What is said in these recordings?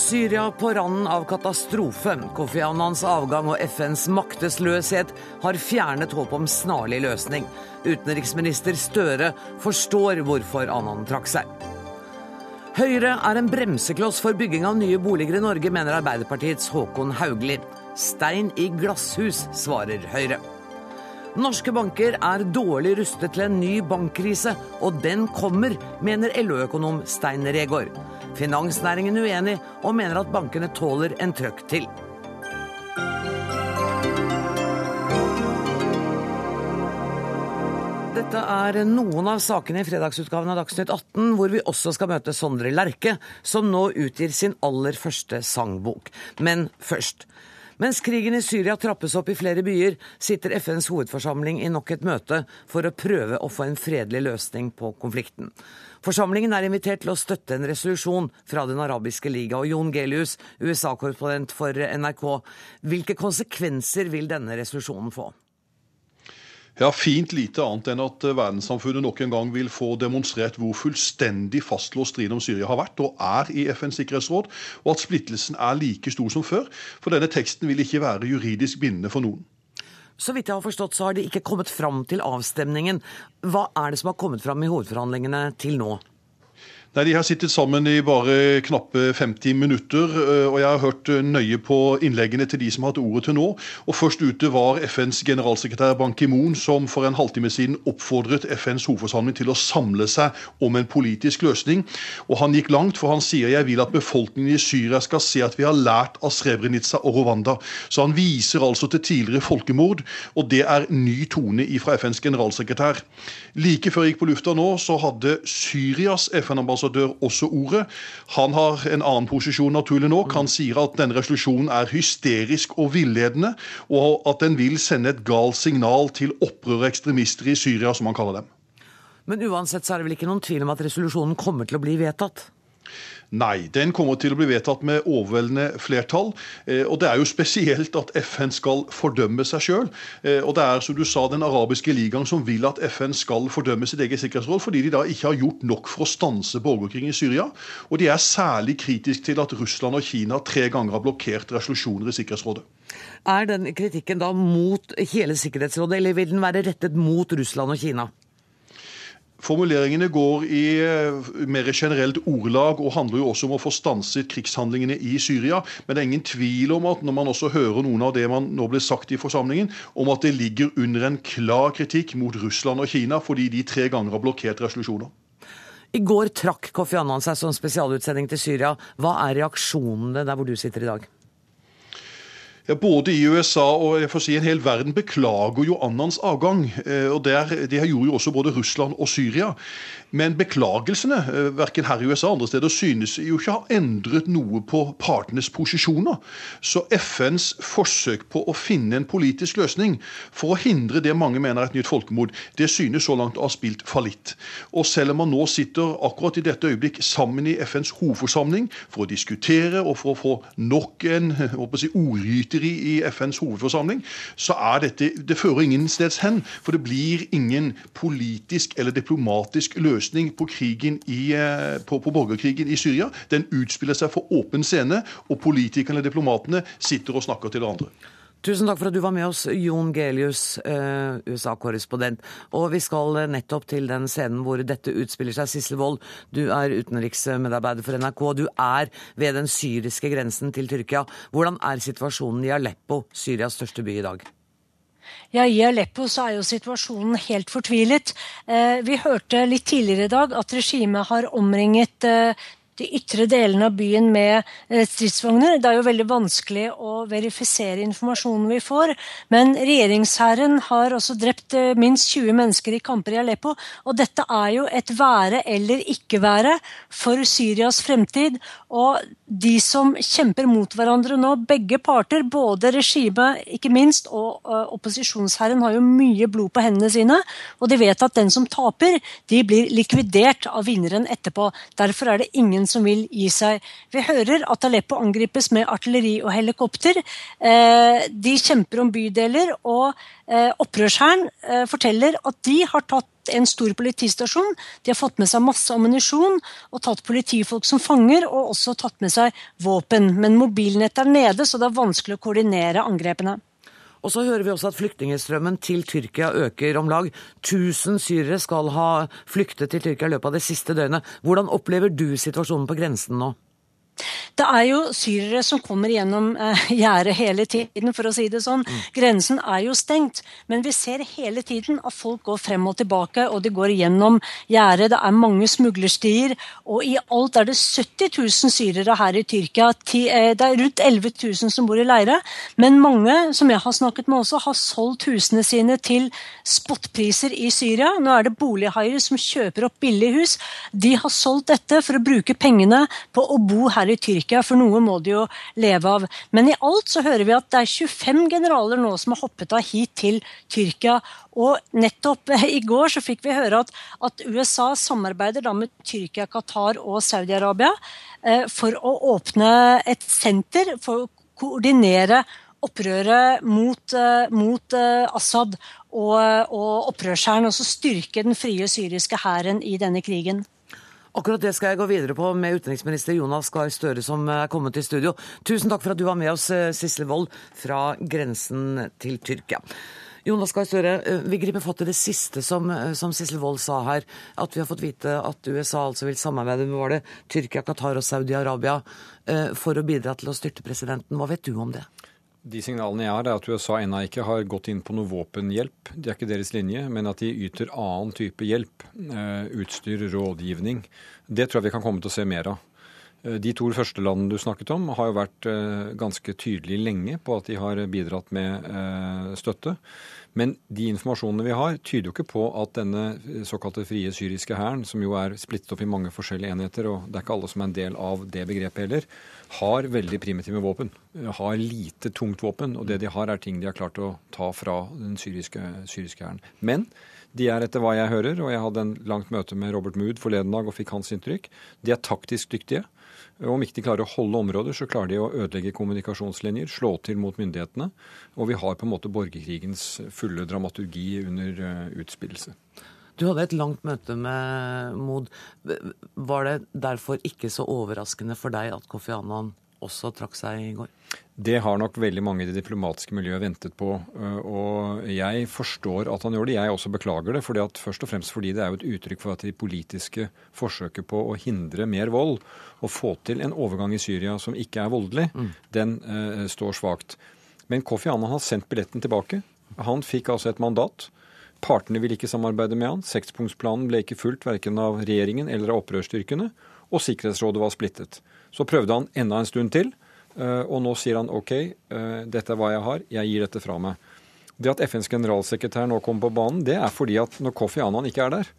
Syria på randen av katastrofe. Kofi Annans avgang og FNs maktesløshet har fjernet håp om snarlig løsning. Utenriksminister Støre forstår hvorfor Annan trakk seg. Høyre er en bremsekloss for bygging av nye boliger i Norge, mener Arbeiderpartiets Håkon Haugli. Stein i glasshus, svarer Høyre. Norske banker er dårlig rustet til en ny bankkrise, og den kommer, mener LO-økonom Stein Regaard. Finansnæringen uenig, og mener at bankene tåler en trøkk til. Dette er noen av sakene i fredagsutgaven av Dagsnytt 18, hvor vi også skal møte Sondre Lerche, som nå utgir sin aller første sangbok. Men først. Mens krigen i Syria trappes opp i flere byer, sitter FNs hovedforsamling i nok et møte for å prøve å få en fredelig løsning på konflikten. Forsamlingen er invitert til å støtte en resolusjon fra Den arabiske liga. Og Jon Gelius, USA-korrespondent for NRK, hvilke konsekvenser vil denne resolusjonen få? Ja, Fint lite annet enn at eh, verdenssamfunnet nok en gang vil få demonstrert hvor fullstendig fastlåst striden om Syria har vært og er i FNs sikkerhetsråd, og at splittelsen er like stor som før. For denne teksten vil ikke være juridisk bindende for noen. Så vidt jeg har forstått, så har de ikke kommet fram til avstemningen. Hva er det som har kommet fram i hovedforhandlingene til nå? Nei, De har sittet sammen i bare knappe 50 minutter, eh, og jeg har hørt eh, nøye på innleggene til de som har hatt ordet til nå. Og Først ute var FNs generalsekretær Ban Ki-moon, som for en halvtime siden oppfordret FNs hovedforsamling til å samle seg om en politisk løsning. Og Han gikk langt, for han sier jeg vil at befolkningen i Syria skal se at vi har lært av Srebrenica og Rwanda. Så han viser altså til tidligere folkemord, og det er ny tone fra FNs generalsekretær. Like før jeg gikk på lufta nå, så hadde Syrias FN-ambassadør ambassadør også ordet. Han har en annen posisjon naturlig nok. Han sier at denne resolusjonen er hysterisk og villedende, og at den vil sende et galt signal til opprør og ekstremister i Syria, som han kaller dem. Men uansett så er det vel ikke noen tvil om at resolusjonen kommer til å bli vedtatt? Nei, den kommer til å bli vedtatt med overveldende flertall. Eh, og det er jo spesielt at FN skal fordømme seg sjøl. Eh, og det er som du sa, den arabiske ligaen som vil at FN skal fordømme sitt eget sikkerhetsråd, fordi de da ikke har gjort nok for å stanse borgerkrig i Syria. Og de er særlig kritiske til at Russland og Kina tre ganger har blokkert resolusjoner i Sikkerhetsrådet. Er den kritikken da mot hele Sikkerhetsrådet, eller vil den være rettet mot Russland og Kina? Formuleringene går i eh, mer generelt ordelag og handler jo også om å få stanset krigshandlingene i Syria. Men det er ingen tvil om at når man også hører noen av det man nå ble sagt i forsamlingen, om at det ligger under en klar kritikk mot Russland og Kina fordi de tre ganger har blokkert resolusjoner. I går trakk Kofi Annan seg som spesialutsending til Syria. Hva er reaksjonene der hvor du sitter i dag? Ja, Både i USA og jeg får si en hel verden beklager jo Annans avgang. Eh, og der, Det gjorde jo også både Russland og Syria. Men beklagelsene, eh, verken her i USA eller andre steder, synes jo ikke å ha endret noe på partenes posisjoner. Så FNs forsøk på å finne en politisk løsning for å hindre det mange mener er et nytt folkemord, det synes så langt å ha spilt fallitt. Og selv om man nå sitter akkurat i dette øyeblikk sammen i FNs hovedforsamling for å diskutere og for å få nok en si, ordgyteri i FNs hovedforsamling, så er dette Det fører ingen steds hen. For det blir ingen politisk eller diplomatisk løsning løsning på, i, eh, på, på, borgerkrigen i Syria. Den utspiller seg for åpen scene, og politikerne og diplomatene sitter og snakker til hverandre. Tusen takk for at du var med oss, Jon Gelius, eh, USA-korrespondent. Og vi skal eh, nettopp til den scenen hvor dette utspiller seg. Sissel Wold, du er utenriksmedarbeider for NRK. Du er ved den syriske grensen til Tyrkia. Hvordan er situasjonen i Aleppo, Syrias største by, i dag? Ja, I Aleppo er jo situasjonen helt fortvilet. Eh, vi hørte litt tidligere i dag at regimet har omringet eh, de ytre delene av byen med eh, stridsvogner. Det er jo veldig vanskelig å verifisere informasjonen vi får. Men regjeringshæren har også drept eh, minst 20 mennesker i kamper i Aleppo. Og dette er jo et være eller ikke være for Syrias fremtid. Og de som kjemper mot hverandre nå, begge parter, både regimet ikke minst og uh, opposisjonshæren, har jo mye blod på hendene sine. Og de vet at den som taper, de blir likvidert av vinneren etterpå. Derfor er det ingen som vil gi seg. Vi hører at Aleppo angripes med artilleri og helikopter. Eh, de kjemper om bydeler, og eh, opprørshæren eh, forteller at de har tatt en stor politistasjon. De har fått med seg masse ammunisjon og tatt politifolk som fanger, og også tatt med seg våpen. Men mobilnettet er nede, så det er vanskelig å koordinere angrepene. Og så hører vi også at flyktningstrømmen til Tyrkia øker. Om lag 1000 syrere skal ha flyktet til Tyrkia i løpet av det siste døgnet. Hvordan opplever du situasjonen på grensen nå? Det er jo syrere som kommer gjennom eh, gjerdet hele tiden, for å si det sånn. Mm. Grensen er jo stengt, men vi ser hele tiden at folk går frem og tilbake, og de går gjennom gjerdet. Det er mange smuglerstier, og i alt er det 70 000 syrere her i Tyrkia. Eh, det er rundt 11 000 som bor i leire, men mange som jeg har snakket med også, har solgt husene sine til spotpriser i Syria. Nå er det bolighaier som kjøper opp billige hus. De har solgt dette for å bruke pengene på å bo her i Tyrkia, for noe må de jo leve av. Men i alt så hører vi at det er 25 generaler nå som har hoppet av hit til Tyrkia. Og nettopp eh, i går så fikk vi høre at, at USA samarbeider da med Tyrkia, Qatar og Saudi-Arabia eh, for å åpne et senter for å koordinere opprøret mot, uh, mot uh, Assad og, og opprørshæren, og så styrke den frie syriske hæren i denne krigen. Akkurat det skal jeg gå videre på med utenriksminister Jonas Gahr Støre, som er kommet til studio. Tusen takk for at du var med oss, eh, Sissel Wold, fra grensen til Tyrkia. Jonas Gahr Støre, eh, vi griper fatt i det siste som, eh, som Sissel Wold sa her. At vi har fått vite at USA altså vil samarbeide med var det, Tyrkia, Qatar og Saudi-Arabia for å bidra til å styrte presidenten. Hva vet du om det? De signalene jeg har, er at USA ennå ikke har gått inn på noe våpenhjelp. Det er ikke deres linje, men at de yter annen type hjelp. Eh, utstyr, rådgivning. Det tror jeg vi kan komme til å se mer av. Eh, de to første landene du snakket om, har jo vært eh, ganske tydelige lenge på at de har bidratt med støtte. Men de informasjonene vi har, tyder jo ikke på at denne såkalte frie syriske hæren, som jo er splittet opp i mange forskjellige enheter, og det er ikke alle som er en del av det begrepet heller, har veldig primitive våpen. Har lite tungt våpen. Og det de har, er ting de har klart å ta fra den syriske, hæren. Men de er etter hva jeg hører, og jeg hadde en langt møte med Robert Mood forleden dag og fikk hans inntrykk, de er taktisk dyktige. Og om ikke de klarer å holde områder, så klarer de å ødelegge kommunikasjonslinjer, slå til mot myndighetene. Og vi har på en måte borgerkrigens fulle dramaturgi under uh, utspillelse. Du hadde et langt møte med Mod. Var det derfor ikke så overraskende for deg at Kofi Annan også trakk seg i går? Det har nok veldig mange i det diplomatiske miljøet ventet på. Og jeg forstår at han gjør det. Jeg også beklager det. Fordi at, først og fremst fordi det er jo et uttrykk for at de politiske forsøket på å hindre mer vold og få til en overgang i Syria som ikke er voldelig, mm. den uh, står svakt. Men Kofi Annan har sendt billetten tilbake. Han fikk altså et mandat. Partene ville ikke samarbeide med han. Sekspunktsplanen ble ikke fulgt verken av regjeringen eller av opprørsstyrkene. Og Sikkerhetsrådet var splittet. Så prøvde han enda en stund til, eh, og nå sier han OK, eh, dette er hva jeg har, jeg gir dette fra meg. Det at FNs generalsekretær nå kommer på banen, det er fordi at når Kofi Annan ikke er der,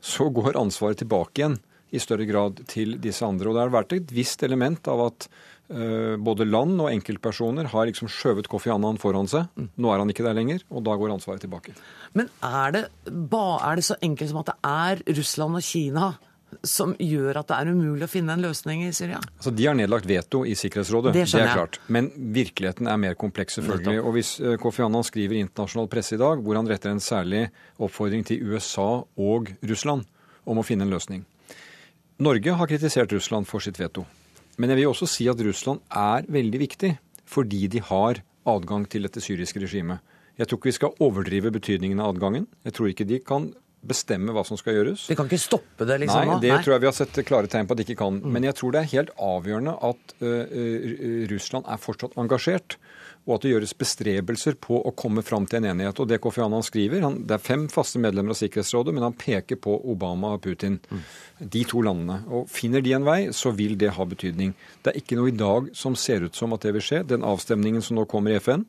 så går ansvaret tilbake igjen i større grad til disse andre. Og det har vært et visst element av at både land og enkeltpersoner har liksom skjøvet Kofi Annan foran seg. Nå er han ikke der lenger, og da går ansvaret tilbake. Men er det, er det så enkelt som at det er Russland og Kina som gjør at det er umulig å finne en løsning i Syria? Altså, de har nedlagt veto i Sikkerhetsrådet, det, det er klart. Men virkeligheten er mer kompleks, selvfølgelig. Og hvis eh, Kofi Annan skriver i internasjonal presse i dag, hvor han retter en særlig oppfordring til USA og Russland om å finne en løsning. Norge har kritisert Russland for sitt veto. Men jeg vil også si at Russland er veldig viktig fordi de har adgang til dette syriske regimet. Jeg tror ikke vi skal overdrive betydningen av adgangen. Jeg tror ikke de kan bestemme hva som skal gjøres. De kan ikke stoppe det, liksom? Nei, det Nei. tror jeg vi har sett klare tegn på at de ikke kan. Mm. Men jeg tror det er helt avgjørende at uh, Russland er fortsatt engasjert. Og at det gjøres bestrebelser på å komme fram til en enighet. Og det Kofi Annan skriver, han, Det er fem faste medlemmer av Sikkerhetsrådet, men han peker på Obama og Putin. Mm. De to landene. Og Finner de en vei, så vil det ha betydning. Det er ikke noe i dag som ser ut som at det vil skje. Den avstemningen som nå kommer i FN,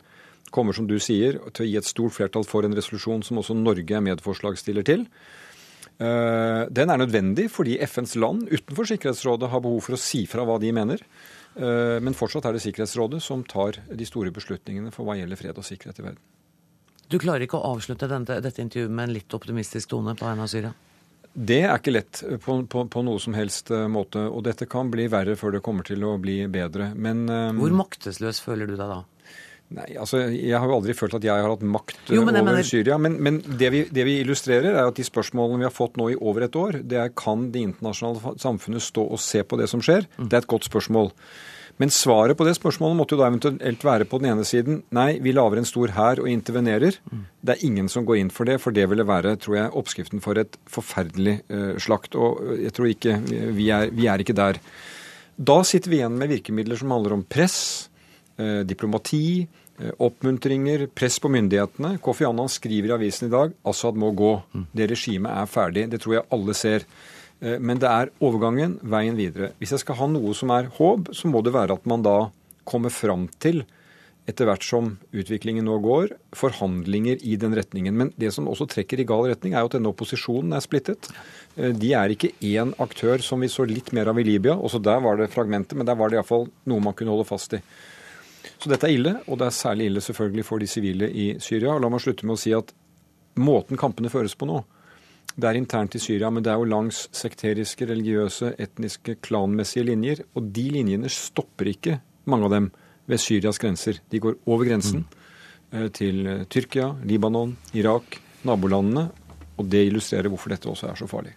kommer, som du sier, til å gi et stort flertall for en resolusjon som også Norge er medforslagsstiller til. Eh, den er nødvendig fordi FNs land utenfor Sikkerhetsrådet har behov for å si fra hva de mener. Eh, men fortsatt er det Sikkerhetsrådet som tar de store beslutningene for hva gjelder fred og sikkerhet i verden. Du klarer ikke å avslutte dette, dette intervjuet med en litt optimistisk tone på vegne av Syria? Det er ikke lett på, på, på, noe som helst eh, måte. Og dette kan bli verre før det kommer til å bli bedre. Men Hvor maktesløs føler du deg da? Nei, altså Jeg har jo aldri følt at jeg har hatt makt Jo, men over mener- Syria. Men, men det, vi, det vi illustrerer, er at de spørsmålene vi har fått nå i over et år, det er kan det internasjonale samfunnet stå og se på det som skjer? Mm. Det er et godt spørsmål. Men svaret på det spørsmålet måtte jo da eventuelt være på den ene siden nei, vi lager en stor hær og intervenerer. Mm. Det er ingen som går inn for det, for det ville være tror jeg, oppskriften for et forferdelig eh, slakt. Og eh, jeg tror ikke vi er, vi er ikke der. Da sitter vi igjen med virkemidler som handler om press, eh, diplomati, eh, oppmuntringer, press på myndighetene. Kofi Annan skriver i avisen i dag Assad må gå. Det regimet er ferdig. Det tror jeg alle ser. Eh, Men det er overgangen, veien videre. Hvis jeg skal ha noe som er håp, så må det være at man da kommer fram til, etter hvert som utviklingen nå går, forhandlinger i den retningen. Men det som også trekker i gal retning, er jo at denne opposisjonen er splittet. Eh, De er ikke én aktør som vi så litt mer av i Libya. Også der var det fragmenter, men der var det iallfall noe man kunne holde fast i. Så dette er ille, og det er særlig ille selvfølgelig for de sivile i Syria. Og la meg slutte med å si at måten kampene føres på nå, det er internt i Syria, men det er jo langs sekteriske, religiøse, etniske, klanmessige linjer. Og de linjene stopper ikke, mange av dem, ved Syrias grenser. De går over grensen mm. til eh, Tyrkia, Libanon, Irak, nabolandene. Og det illustrerer hvorfor dette også er så farlig.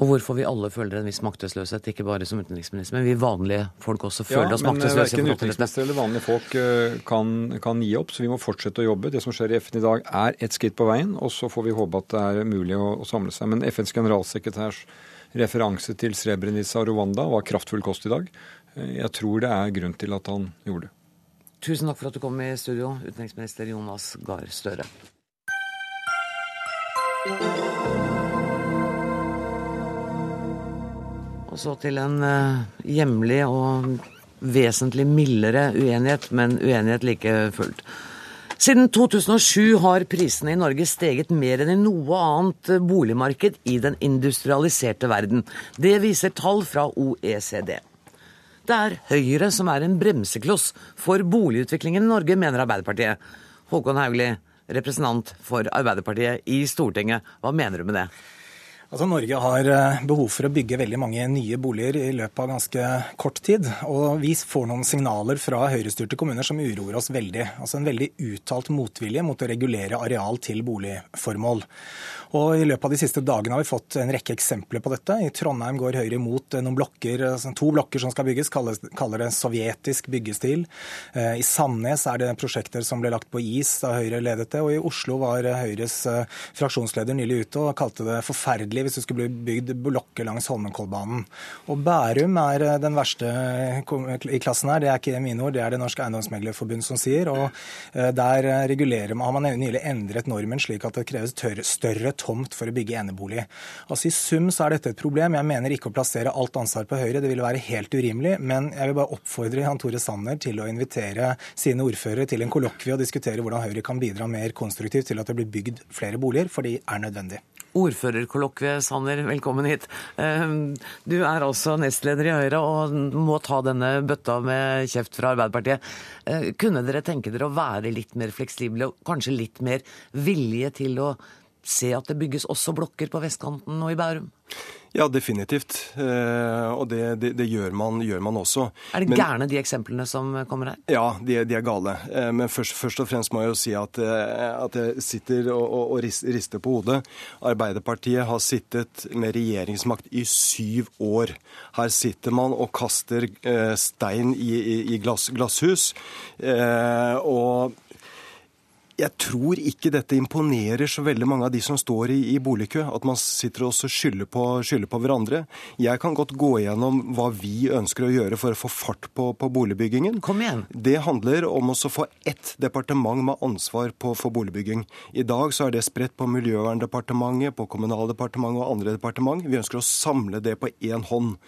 Og hvorfor vi alle føler en viss maktesløshet, ikke bare som utenriksminister, men vi vanlige folk også føler oss men Ja, maktesløse. i verken utenriksminister eller vanlige folk eh, kan, kan gi opp, så vi må fortsette å jobbe. Det som skjer i FN i dag er et skritt på veien, og så får vi håpe at det er mulig å, å samle seg. Men FNs generalsekretærs referanse til Srebrenica og Rwanda var kraftfull kost i dag. Eh, Jeg tror det er grunn til at han gjorde det. Tusen takk for at du kom i studio, utenriksminister Jonas Gahr Støre. Og så til en eh, hjemlig og vesentlig mildere uenighet, men uenighet like fullt. Siden 2007 har prisene i Norge steget mer enn i noe annet boligmarked i den industrialiserte verden. Det viser tall fra OECD. Det er Høyre som er en bremsekloss for boligutviklingen i Norge, mener Arbeiderpartiet. Håkon Haugli, representant for Arbeiderpartiet i Stortinget, hva mener du med det? Altså, Norge har eh, behov for å bygge veldig mange nye boliger i løpet av ganske kort tid. Og vi får noen signaler fra høyrestyrte kommuner som uroer oss veldig. Altså En veldig uttalt motvilje mot å regulere areal til boligformål. Og I løpet av de siste dagene har vi fått en rekke eksempler på dette. I Trondheim går Høyre imot eh, noen blokker, altså to blokker som skal bygges, kaller det sovjetisk byggestil. Eh, I Sandnes er det prosjekter som ble lagt på is da Høyre ledet det. Og i Oslo var eh, Høyres eh, fraksjonsleder nylig ute og kalte det forferdelig hvis det skulle bli bygd blokker langs Holmenkollbanen. Og Bærum er eh, den verste i klassen her. Det er ikke mine ord, det er det Norske Eiendomsmeglerforbund som sier. Og eh, der eh, regulerer man, har man nylig endret normen slik at det kreves tørre, større tomt for å bygge enebolig. Altså I sum så er dette et problem. Jeg mener ikke å plassere alt ansvar på Høyre, det ville være helt urimelig. Men jeg vil bare oppfordre Jan Tore Sanner til å invitere sine ordførere til en kollokvie og diskutere hvordan Høyre kan bidra mer konstruktivt til at det blir bygd flere boliger, for de er nødvendig. Ordførerkollokvie, Sanner, velkommen hit. Eh, Du er altså nestleder i Høyre og må ta denne bøtta med kjeft fra Arbeiderpartiet. Eh, Kunne dere tenke dere å være litt mer fleksible og kanskje litt mer vilje til å se at det bygges også blokker på vestkanten og i Bærum? Ja, definitivt. Eh, og det, det, det gjør, man, gjør, man, også. Er det gærne de eksemplene som kommer her? Ja, de, de er gale. Eh, Men først, først og fremst må jeg jo si at, eh, at jeg sitter og, og, og rister på hodet. Arbeiderpartiet har sittet med regjeringsmakt i syv år. Her sitter man og kaster stein i, i, i glass, glasshus. Og jeg tror ikke dette imponerer så veldig mange av de som står i, i boligkø, at man sitter og så skylder på, skylder på hverandre. Jeg kan godt gå igjennom hva vi ønsker å gjøre for å få fart på, på boligbyggingen. Kom igjen. Det handler om å få ett departement med ansvar på, for boligbygging. I dag så er det spredt på Miljøverndepartementet, på Kommunaldepartementet og andre departement. Vi ønsker å samle det på én hånd.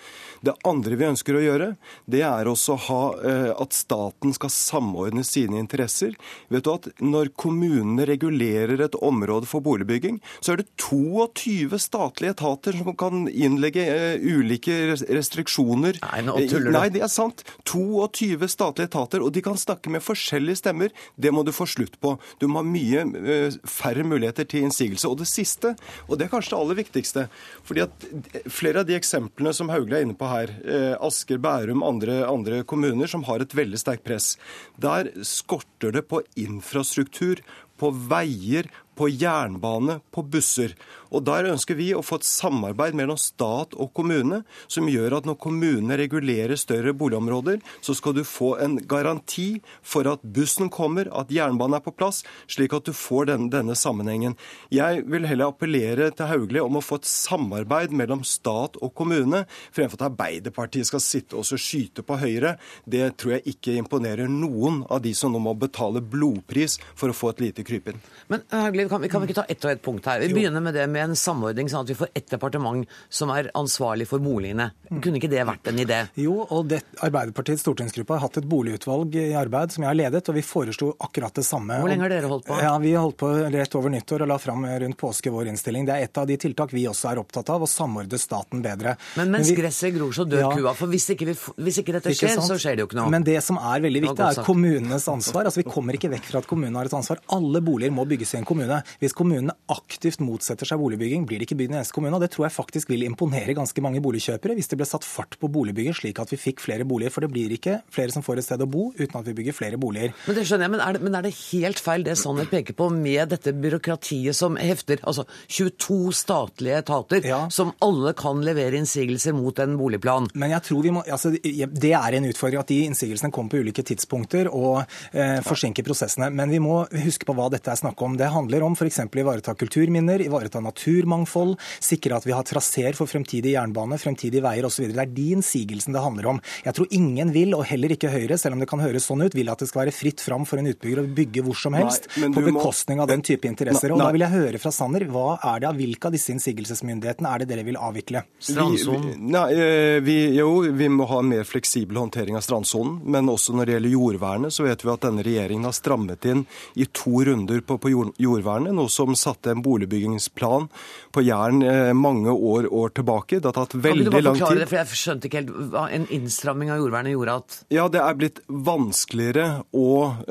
Det andre vi ønsker å gjøre, det er også ha, eh, at staten skal samordne sine interesser. Vet du at Når kommunene regulerer et område for boligbygging, så er det 22 statlige etater som kan innlegge uh, ulike restriksjoner. Nei, nå tuller du. Nei, det er sant. 22 statlige etater, og de kan snakke med forskjellige stemmer. Det må du få slutt på. Du må ha mye uh, færre muligheter til innsigelse. Og det siste, og det er kanskje det aller viktigste, fordi at flere av de eksemplene som Hauglie er inne på her, uh, Asker, Bærum, andre, andre kommuner som har et veldig sterkt press, der skorter det på infrastruktur, på veier, på jernbane, på busser. Og Der ønsker vi å få et samarbeid mellom stat og kommune som gjør at når kommunene regulerer større boligområder, så skal du få en garanti for at bussen kommer, at jernbanen er på plass, slik at du får denne, denne sammenhengen. Jeg vil heller appellere til Hauglie om å få et samarbeid mellom stat og kommune, fremfor at Arbeiderpartiet skal sitte og skyte på Høyre. Det tror jeg ikke imponerer noen av de som nå må betale blodpris for å få et lite krypinn. Men Hauglie, kan, vi kan vi ikke ta ett og ett punkt her? Vi begynner med det med en samordning, sånn at vi får ett departement som er ansvarlig for boligene. Kunne ikke det vært en idé? Jo, og det, Arbeiderpartiets stortingsgruppe har hatt et boligutvalg i arbeid som jeg har ledet, og vi foreslo akkurat det samme. Hvor lenge har dere holdt på? Ja, Vi holdt på rett over nyttår og la fram rundt påske vår innstilling. Det er et av de tiltak vi også er opptatt av, å samordne staten bedre. Men mens Men vi, gresset gror, så dør ja, kua. For hvis ikke, vi, hvis ikke dette skjer, ikke så skjer det jo ikke noe. Men det som er veldig viktig, er kommunenes ansvar. Altså Vi kommer ikke vekk fra at kommunene har et ansvar. Alle boliger må bygges i en kommune. Hvis kommunene aktivt motsetter seg boligbygging, blir det ikke bygd i neste kommune. Og det tror jeg faktisk vil imponere ganske mange boligkjøpere hvis det ble satt fart på boligbygging, slik at vi fikk flere boliger. For det blir ikke flere som får et sted å bo uten at vi bygger flere boliger. Men det skjønner jeg, men er det, men er det helt feil det Sanner peker på med dette byråkratiet som hefter? Altså 22 statlige etater ja. som alle kan levere innsigelser mot en boligplan. Men jeg tror vi må, altså, Det er en utfordring at de innsigelsene kommer på ulike tidspunkter og eh, forsinker prosessene. Men vi må huske på hva dette er snakk om. Det handler om f.eks. ivareta kulturminner, ivareta naturmangfold, sikre at vi har traseer for fremtidig jernbane, fremtidige veier osv. Det er de innsigelsene det handler om. Jeg tror ingen vil, og heller ikke Høyre, selv om det kan høres sånn ut, vil at det skal være fritt fram for en utbygger å bygge hvor som helst nei, på bekostning må... av den type interesser. Og nei. Da vil jeg høre fra Sanner, hva er det av hvilke av disse innsigelsesmyndighetene er det dere vil avvikle? Strandsonen? Nei, eh, vi, jo, vi må ha en mer fleksibel håndtering av strandsonen. Men også når det gjelder jordvernet, så vet vi at denne regjeringen har strammet inn i to runder på, på jordvernet, noe som satte en boligbyggingsplan på Jæren eh, mange år, år, tilbake. Det har tatt veldig lang tid. Kan du bare forklare det, for Jeg skjønte ikke helt hva en innstramming av jordvernet gjorde at Ja, det er blitt vanskeligere å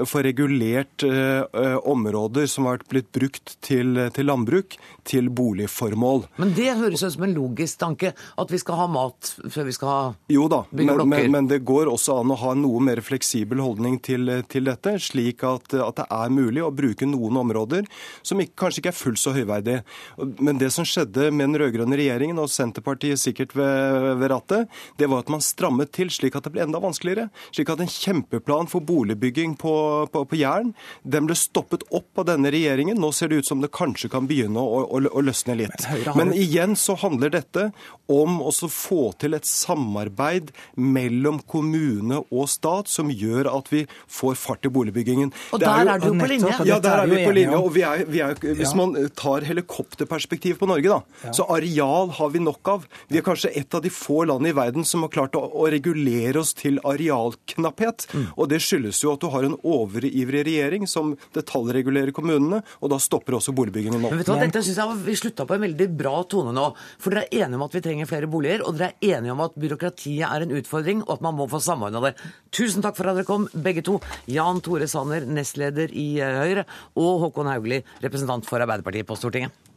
få regulert eh, områder som har blitt brukt til, til, landbruk, til boligformål. Men det høres ut som en logisk tanke, at vi skal ha mat før vi skal ha Jo da, men, men, men, det går også an å ha en noe mer fleksibel holdning til, til dette, slik at, at, det er mulig å bruke noen områder som ikke, kanskje ikke er fullt så høyverdige. Men det som skjedde med den rød-grønne regjeringen, og Senterpartiet sikkert ved, ved, rattet, det var at man strammet til slik at det ble enda vanskeligere. Slik at en kjempeplan for boligbygging på, på, på Jæren, den ble stoppet opp av denne regjeringen. Nå ser det ut som det kanskje kan begynne å, å, å løsne litt. Men, Men igjen så handler dette om å få til et samarbeid mellom kommune og stat som gjør at vi får fart i boligbyggingen. Og der er, jo, er du på linje? Ja, der er vi på linje. og vi er, vi er, Hvis man tar helikopterperspektiv på Norge, da, ja. så areal har vi nok av. Vi er kanskje et av de få landene i verden som har klart å, å regulere oss til arealknapphet. Mm. Og det skyldes jo at du har en overivrig regjering som detaljregulerer kommunene, og da stopper også boligbyggingen nå. Men vet du hva, Dette synes jeg Vi slutta på en veldig bra tone nå. For dere er enige om at vi trenger flere boliger, og dere er enige om at byråkratiet er en utfordring, og at man må få samordna det. Tusen takk for at dere kom, begge to. Jan Tore Sanner, nestleder i eh, Høyre, og Håkon Haugli, representant for Arbeiderpartiet på Stortinget.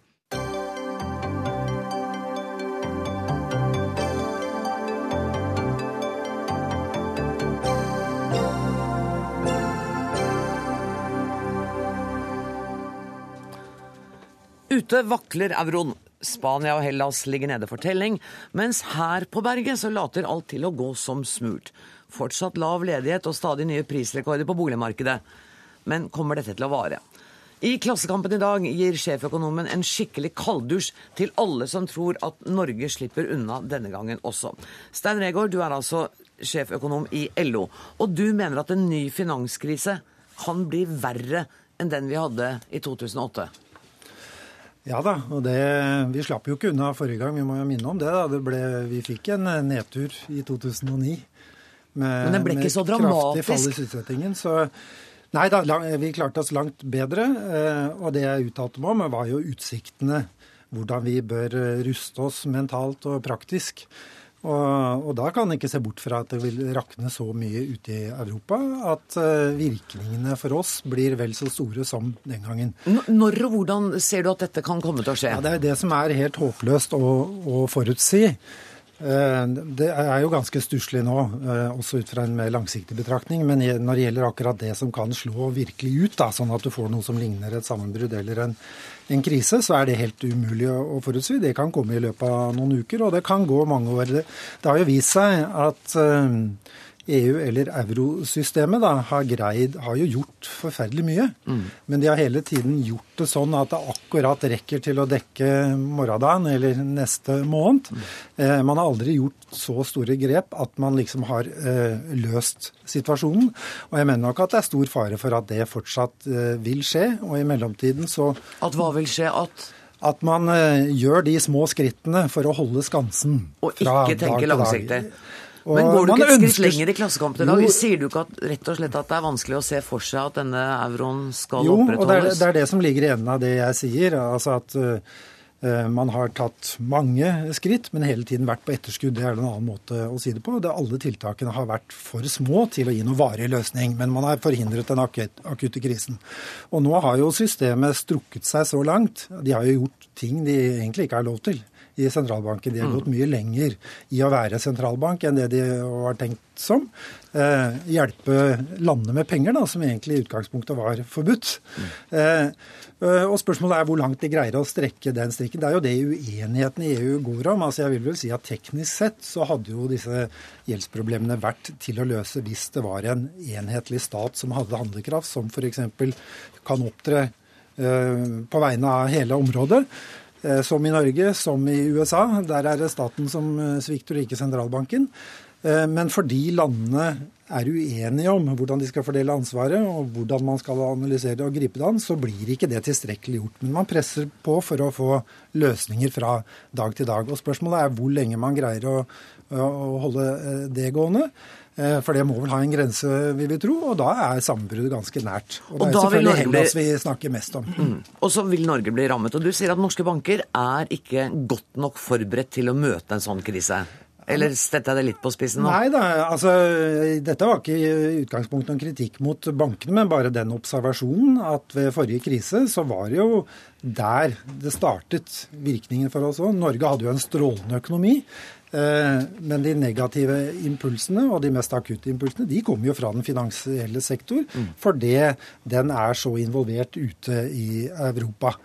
Ute vakler euroen. Spania og Hellas ligger nede for telling, mens her på berget så later alt til å gå som smurt. Fortsatt lav ledighet og stadig nye prisrekorder på boligmarkedet. Men kommer dette til å vare? I Klassekampen i dag gir sjeføkonomen en skikkelig kalddusj til alle som tror at Norge slipper unna denne gangen også. Stein Regaard, du er altså sjeføkonom i LO, og du mener at en ny finanskrise kan bli verre enn den vi hadde i 2008? Ja da, og det, vi slapp jo ikke unna forrige gang, vi må jo minne om det. da. Det ble, vi fikk en eh, nedtur i 2009 med, Men den ble ikke så dramatisk? kraftig fall i sysselsettingen. Så Nei da, vi klarte oss langt bedre. Og det jeg uttalte meg om, var jo utsiktene. Hvordan vi bør ruste oss mentalt og praktisk. Og, og, da kan en ikke se bort fra at det vil rakne så mye ute i Europa at uh, virkningene for oss blir vel så store som den gangen. Når og hvordan ser du at dette kan komme til å skje? Ja, det er det som er helt håpløst å, å forutsi. Uh, det er jo ganske stusslig nå, uh, også ut fra en mer langsiktig betraktning. Men når det gjelder akkurat det som kan slå virkelig ut, da, sånn at du får noe som ligner et sammenbrudd eller en en krise, så er det helt umulig å forutsi. Det kan komme i løpet av noen uker, og det kan gå mange år. Det, har jo vist seg at uh, EU eller eurosystemet da, har, greid, har jo gjort forferdelig mye. Mm. Men de har hele tiden gjort det sånn at det akkurat rekker til å dekke morgendagen eller neste måned. Mm. Eh, man har aldri gjort så store grep at man liksom har eh, løst situasjonen. Og jeg mener nok at det er stor fare for at det fortsatt eh, vil skje. Og i mellomtiden så At hva vil skje? At at man uh, gjør de små skrittene for å holde skansen. Og ikke tenke langsiktig. Men går du ikke et skritt lenger i Klassekampen i dag? Sier du ikke at, rett og slett at det er vanskelig å se for seg at denne euroen skal jo, opprettholdes? Jo, og det er, det er, det som ligger i enden av det jeg sier. Altså at uh, man har tatt mange skritt, men hele tiden vært på etterskudd. Det er en annen måte å si det på. Det, alle tiltakene har vært for små til å gi noen varig løsning, men man har forhindret den akutte krisen. Og nå har jo systemet strukket seg så langt. De har jo gjort ting de egentlig ikke har lov til i sentralbanken. De har gått mye lenger i å være sentralbank enn det de har tenkt som. Eh, hjelpe landene med penger, da, som egentlig i utgangspunktet var forbudt. Eh, eh, og spørsmålet er hvor langt de greier å strekke den strikken. Det er jo det uenigheten i EU går om. Altså jeg vil vel si at Teknisk sett så hadde jo disse gjeldsproblemene vært til å løse hvis det var en enhetlig stat som hadde handlekraft, som f.eks. kan opptre eh, på vegne av hele området. Eh, som i Norge, som i USA. Der er det staten som eh, svikter, ikke sentralbanken. Eh, men fordi landene er uenige om hvordan de skal fordele ansvaret, og hvordan man skal analysere og gripe det an, så blir ikke det tilstrekkelig gjort. Men man presser på for å få løsninger fra dag til dag. Og spørsmålet er hvor lenge man greier å, å holde det gående. Eh, for det må vel ha en grense, vil vi tro, og da er sammenbruddet ganske nært. Og, og det er selvfølgelig Hellas vi snakker mest om. Mm. Og så vil Norge bli rammet. Og du sier at norske banker er ikke godt nok forberedt til å møte en sånn krise. Eller jeg det litt på spissen nå? Nei da, altså dette var ikke i utgangspunktet noen kritikk mot bankene, men bare den observasjonen at ved forrige krise så var det jo der det startet virkningen for oss òg. Norge hadde jo en strålende økonomi. Eh, men de negative impulsene og de mest akutte impulsene de kommer jo fra den finansielle sektor, mm. fordi den er så involvert ute i Europa.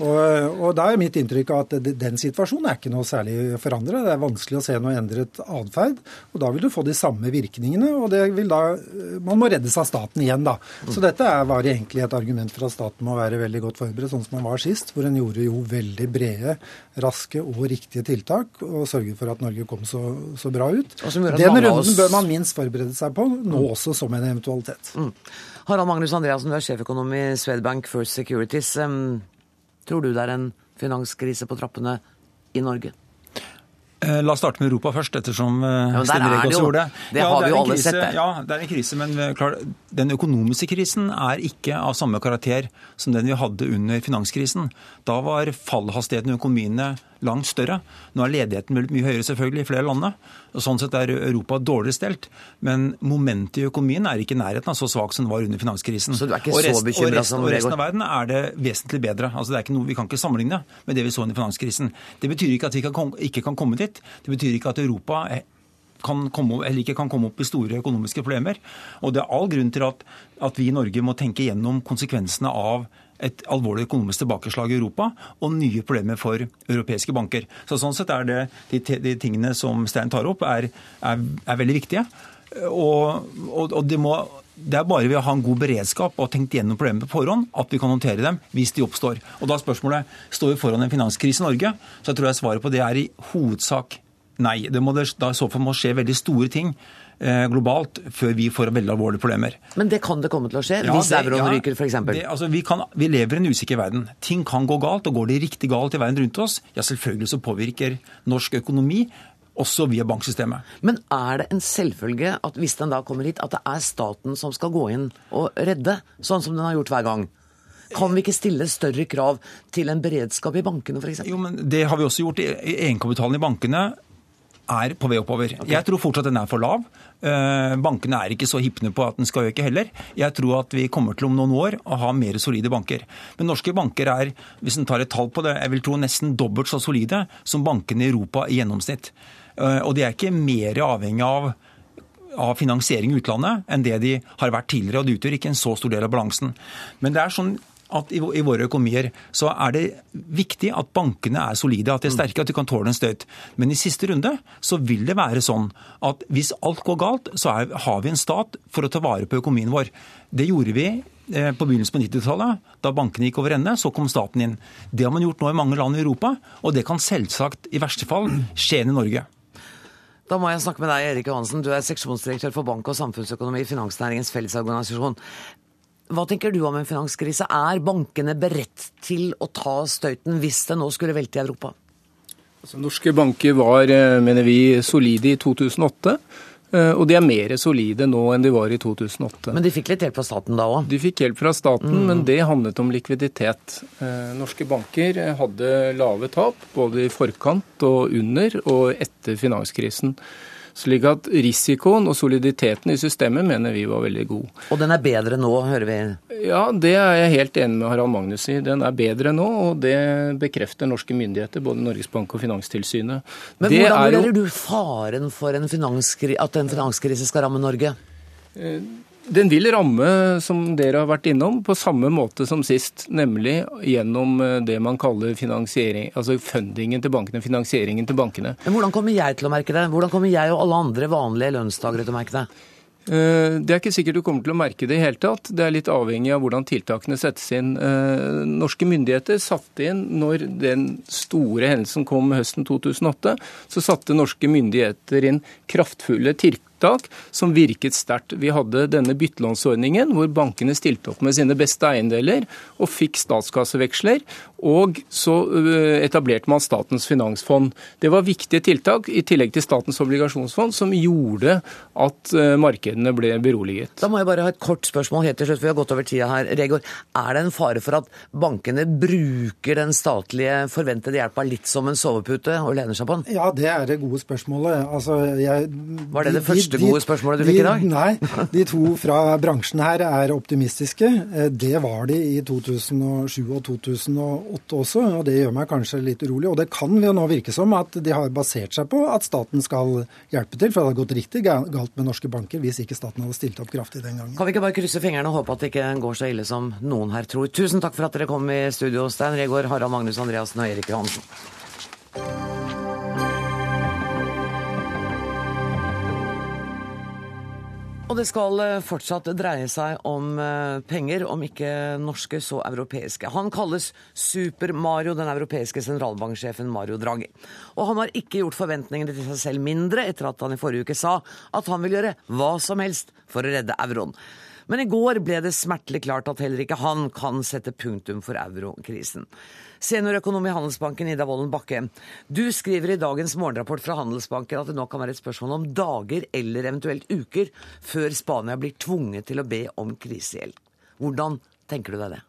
Og, og da er mitt inntrykk at den situasjonen er ikke noe særlig forandret. Det er vanskelig å se noe endret atferd. Og da vil du få de samme virkningene, og det vil da Man må reddes av staten igjen, da. Så dette var egentlig et argument for at staten må være veldig godt forberedt, sånn som man var sist, hvor en gjorde jo veldig brede, raske og riktige tiltak og sørget for at Norge kom så, så bra ut. Den runden bør man minst forberede seg på, nå mm. også som en eventualitet. Mm. Harald Magnus Andreassen, du er sjeføkonom i Swedbank First Securities. Tror du det er en finanskrise på trappene i Norge? Eh, la oss starte med Europa først, ettersom eh, ja, Stine Regaas gjorde det. Det har ja, vi jo alle krise, sett. Ja, det er en krise, men eh, klar, den økonomiske krisen er ikke av samme karakter som den vi hadde under finanskrisen. Da var fallhastigheten i økonomiene langt større. Nå er ledigheten mye høyere selvfølgelig i flere land. Sånn sett er Europa dårlig stelt. Men momentet i økonomien er ikke i nærheten av så svak som den var under finanskrisen. Så du er ikke og rest, så bekymra som Og resten av verden er det vesentlig bedre. Altså det er ikke noe, Vi kan ikke sammenligne med det vi så under finanskrisen. Det betyr ikke at vi kan, ikke kan komme dit. Det betyr ikke at Europa kan komme, eller ikke kan komme opp i store økonomiske problemer. Og det er all grunn til at, at vi i Norge må tenke gjennom konsekvensene av et alvorlig økonomisk tilbakeslag i Europa og nye problemer for europeiske banker. Så Sånn sett er det de, de tingene som Stein tar opp, er, er, er veldig viktige. Og, og, og det, må, det er bare ved å ha en god beredskap og tenkt gjennom problemene på forhånd at vi kan håndtere dem hvis de oppstår. Og da er spørsmålet står vi foran en finanskrise i Norge, så jeg tror jeg svaret på det er i hovedsak nei. Det må det, da i så fall må skje veldig store ting globalt før vi får veldig alvorlige problemer. Men det kan det komme til å skje ja, hvis euroen ja, ryker f.eks.? Altså, vi, vi lever i en usikker verden. Ting kan gå galt, og går det riktig galt i verden rundt oss, ja selvfølgelig så påvirker norsk økonomi også via banksystemet. Men er det en selvfølge at hvis den da kommer hit, at det er staten som skal gå inn og redde, sånn som den har gjort hver gang? Kan vi ikke stille større krav til en beredskap i bankene f.eks.? Jo, men Det har vi også gjort. Egenkapitalen i bankene er på vei oppover. Okay. Jeg tror fortsatt den er for lav. Eh, bankene er ikke så hippne på at den skal øke heller. Jeg tror at vi kommer til om noen år å ha mer solide banker. Men norske banker er, hvis en tar et tall på det, jeg vil tro nesten dobbelt så solide som bankene i Europa i gjennomsnitt. Eh, og de er ikke mer avhengig av av finansiering i utlandet enn det de har vært tidligere. og Det utgjør ikke en så stor del av balansen. Men det er sånn at i, våre økonomier så er det viktig at bankene er solide, at de er sterke, at de kan tåle en støt. Men i siste runde så vil det være sånn at hvis alt går galt, så er, har vi en stat for å ta vare på økonomien vår. Det gjorde vi eh, på begynnelsen på 90-tallet. Da bankene gikk over ende, så kom staten inn. Det har man gjort nå i mange land i Europa, og det kan selvsagt i verste fall skje i Norge. Da må jeg snakke med deg, Erik Johansen. Du er seksjonsdirektør for bank- og samfunnsøkonomi i Finansnæringens Fellesorganisasjon. Hva tenker du om en finanskrise? Er bankene beredt til å ta støyten hvis det nå skulle velte i Europa? Altså, norske banker var, eh, mener vi, solide i 2008. Eh, og de er mer solide nå enn de var i 2008. Men de fikk litt hjelp fra staten da òg? De fikk hjelp fra staten, mm. men det handlet om likviditet. Eh, norske banker hadde lave tap både i forkant og under og etter finanskrisen. Slik at risikoen og soliditeten i systemet mener vi var veldig god. Og den er bedre nå, hører vi? Ja, det er jeg helt enig med Harald Magnus i. Den er bedre nå, og det bekrefter norske myndigheter, både Norges Bank og Finanstilsynet. Men det hvordan vurderer du faren for en at en finanskrise skal ramme Norge? Eh, den vil ramme, som dere har vært innom, på samme måte som sist. Nemlig gjennom eh, det man kaller finansiering, altså fundingen til bankene, finansieringen til bankene. Men Hvordan kommer jeg til å merke det? Hvordan kommer jeg og alle andre vanlige lønnstakere til å merke det? Eh, det er ikke sikkert du kommer til å merke det i hele tatt. Det er litt avhengig av hvordan tiltakene settes inn. Eh, norske myndigheter satte inn når den store hendelsen kom høsten 2008, så satte norske myndigheter inn kraftfulle tiltak tiltak som virket sterkt. Vi hadde denne byttelånsordningen hvor bankene stilte opp med sine beste eiendeler og fikk statskasseveksler. Og så øh, etablerte man Statens finansfond. Det var viktige tiltak, i tillegg til Statens obligasjonsfond, som gjorde at øh, markedene ble beroliget. Da må jeg bare ha et kort spørsmål helt til slutt, for vi har gått over tida her. Regård, er det en fare for at bankene bruker den statlige forventede hjelpa litt som en sovepute og lener seg på den? Ja, det er det gode spørsmålet. Altså, jeg, var det det første første gode spørsmålet du fikk i dag? Nei, de to fra bransjen her er optimistiske. Eh, det var de i 2007 og 2008 også, og det gjør meg kanskje litt urolig. Og det kan jo nå virke som at de har basert seg på at staten skal hjelpe til, for det hadde gått riktig galt med norske banker hvis ikke staten hadde stilt opp kraftig den gangen. Kan vi ikke bare krysse fingrene og håpe at det ikke går så ille som noen her tror. Tusen takk for at dere kom i studio, Stein Regård, Harald Magnus Andreassen og Erik Johansen. Og det skal eh, fortsatt dreie seg om eh, penger, om ikke norske, så europeiske. Han kalles Super-Mario, den europeiske sentralbanksjefen Mario Draghi. Og han har ikke gjort forventningene til seg selv mindre etter at han i forrige uke sa at han vil gjøre hva som helst for å redde euroen. Men i går ble det smertelig klart at heller ikke han kan sette punktum for eurokrisen. Seniorøkonom i Handelsbanken, Ida Wolden Bakke. Du skriver i dagens morgenrapport fra Handelsbanken at det nå kan være et spørsmål om dager eller eventuelt uker før Spania blir tvunget til å be om krisehjelp. Hvordan tenker du deg det?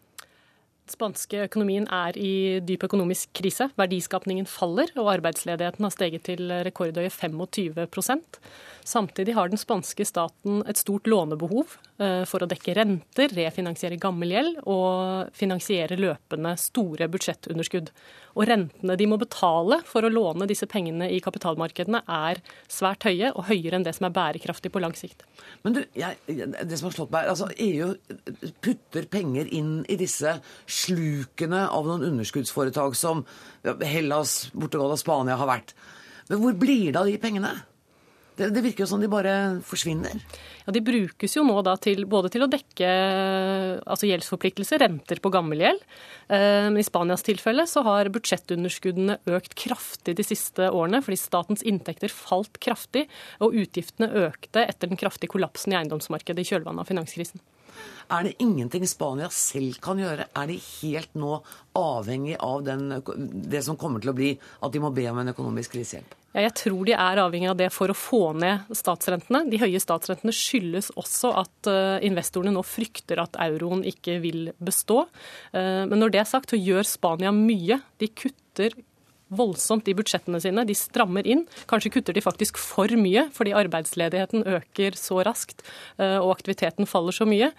spanske økonomien er i dyp økonomisk krise. Verdiskapningen faller, og arbeidsledigheten har steget til rekordhøye 25% Samtidig har den spanske staten et stort lånebehov eh, for å dekke renter, refinansiere gammel gjeld og finansiere løpende store budsjettunderskudd. Og rentene de må betale for å låne disse pengene i kapitalmarkedene er svært høye, og høyere enn det som er bærekraftig på lang sikt. Men du, jeg, det som har slått meg, altså EU putter penger inn i disse slukene av noen underskuddsforetak som Hellas, Portugal og Spania har vært. Men hvor blir det av de pengene? Det, det, virker jo som de bare forsvinner. Ja, De brukes jo nå da til, både til å dekke altså gjeldsforpliktelser, renter på gammel gjeld. Eh, men i Spanias tilfelle så har budsjettunderskuddene økt kraftig de siste årene, fordi statens inntekter falt kraftig, og utgiftene økte etter den kraftige kollapsen i eiendomsmarkedet i kjølvannet av finanskrisen. Er det ingenting Spania selv kan gjøre? Er de helt nå avhengig av den, det som kommer til å bli at de må be om en økonomisk krisehjelp? Ja, jeg tror de er avhengig av det for å få ned statsrentene. De høye statsrentene skyldes også at eh, investorene nå frykter at euroen ikke vil bestå. Eh, men når det er sagt, så gjør Spania mye. De kutter voldsomt i budsjettene sine. De strammer inn. Kanskje kutter de faktisk for mye, fordi arbeidsledigheten øker så raskt eh, og aktiviteten faller så mye.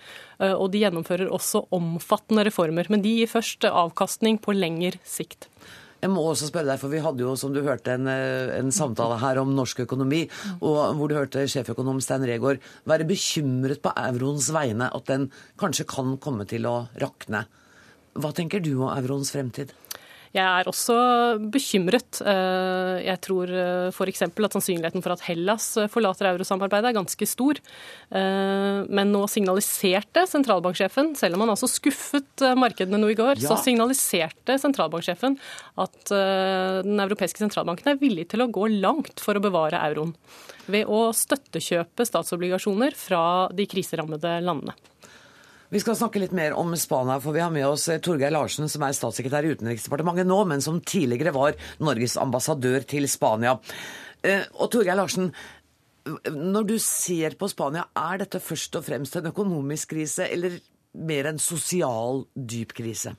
Og de gjennomfører også omfattende reformer. Men de gir først avkastning på lengre sikt. Jeg må også spørre deg, for Vi hadde jo, som du hørte, en, eh, en samtale her om norsk økonomi, og hvor du hørte sjeføkonom Stein Regaard være bekymret på euroens vegne, at den kanskje kan komme til å rakne. Hva tenker du om euroens fremtid? Jeg er også bekymret. Eh, jeg tror eh, f.eks. at sannsynligheten for at Hellas eh, forlater eurosamarbeidet er ganske stor. Men nå signaliserte sentralbanksjefen, selv om han altså skuffet markedene nå i går, ja. så signaliserte sentralbanksjefen at den europeiske sentralbanken er villig til å gå langt for å bevare euroen. Ved å støttekjøpe statsobligasjoner fra de kriserammede landene. Vi skal snakke litt mer om Spania, for vi har med oss eh, Torgeir Larsen, som er statssekretær i Utenriksdepartementet nå, men som tidligere var Norges ambassadør til Spania. Eh, og Torgeir Larsen, når du ser på Spania, er dette først og fremst en økonomisk krise, eller mer en sosial, dyp krise?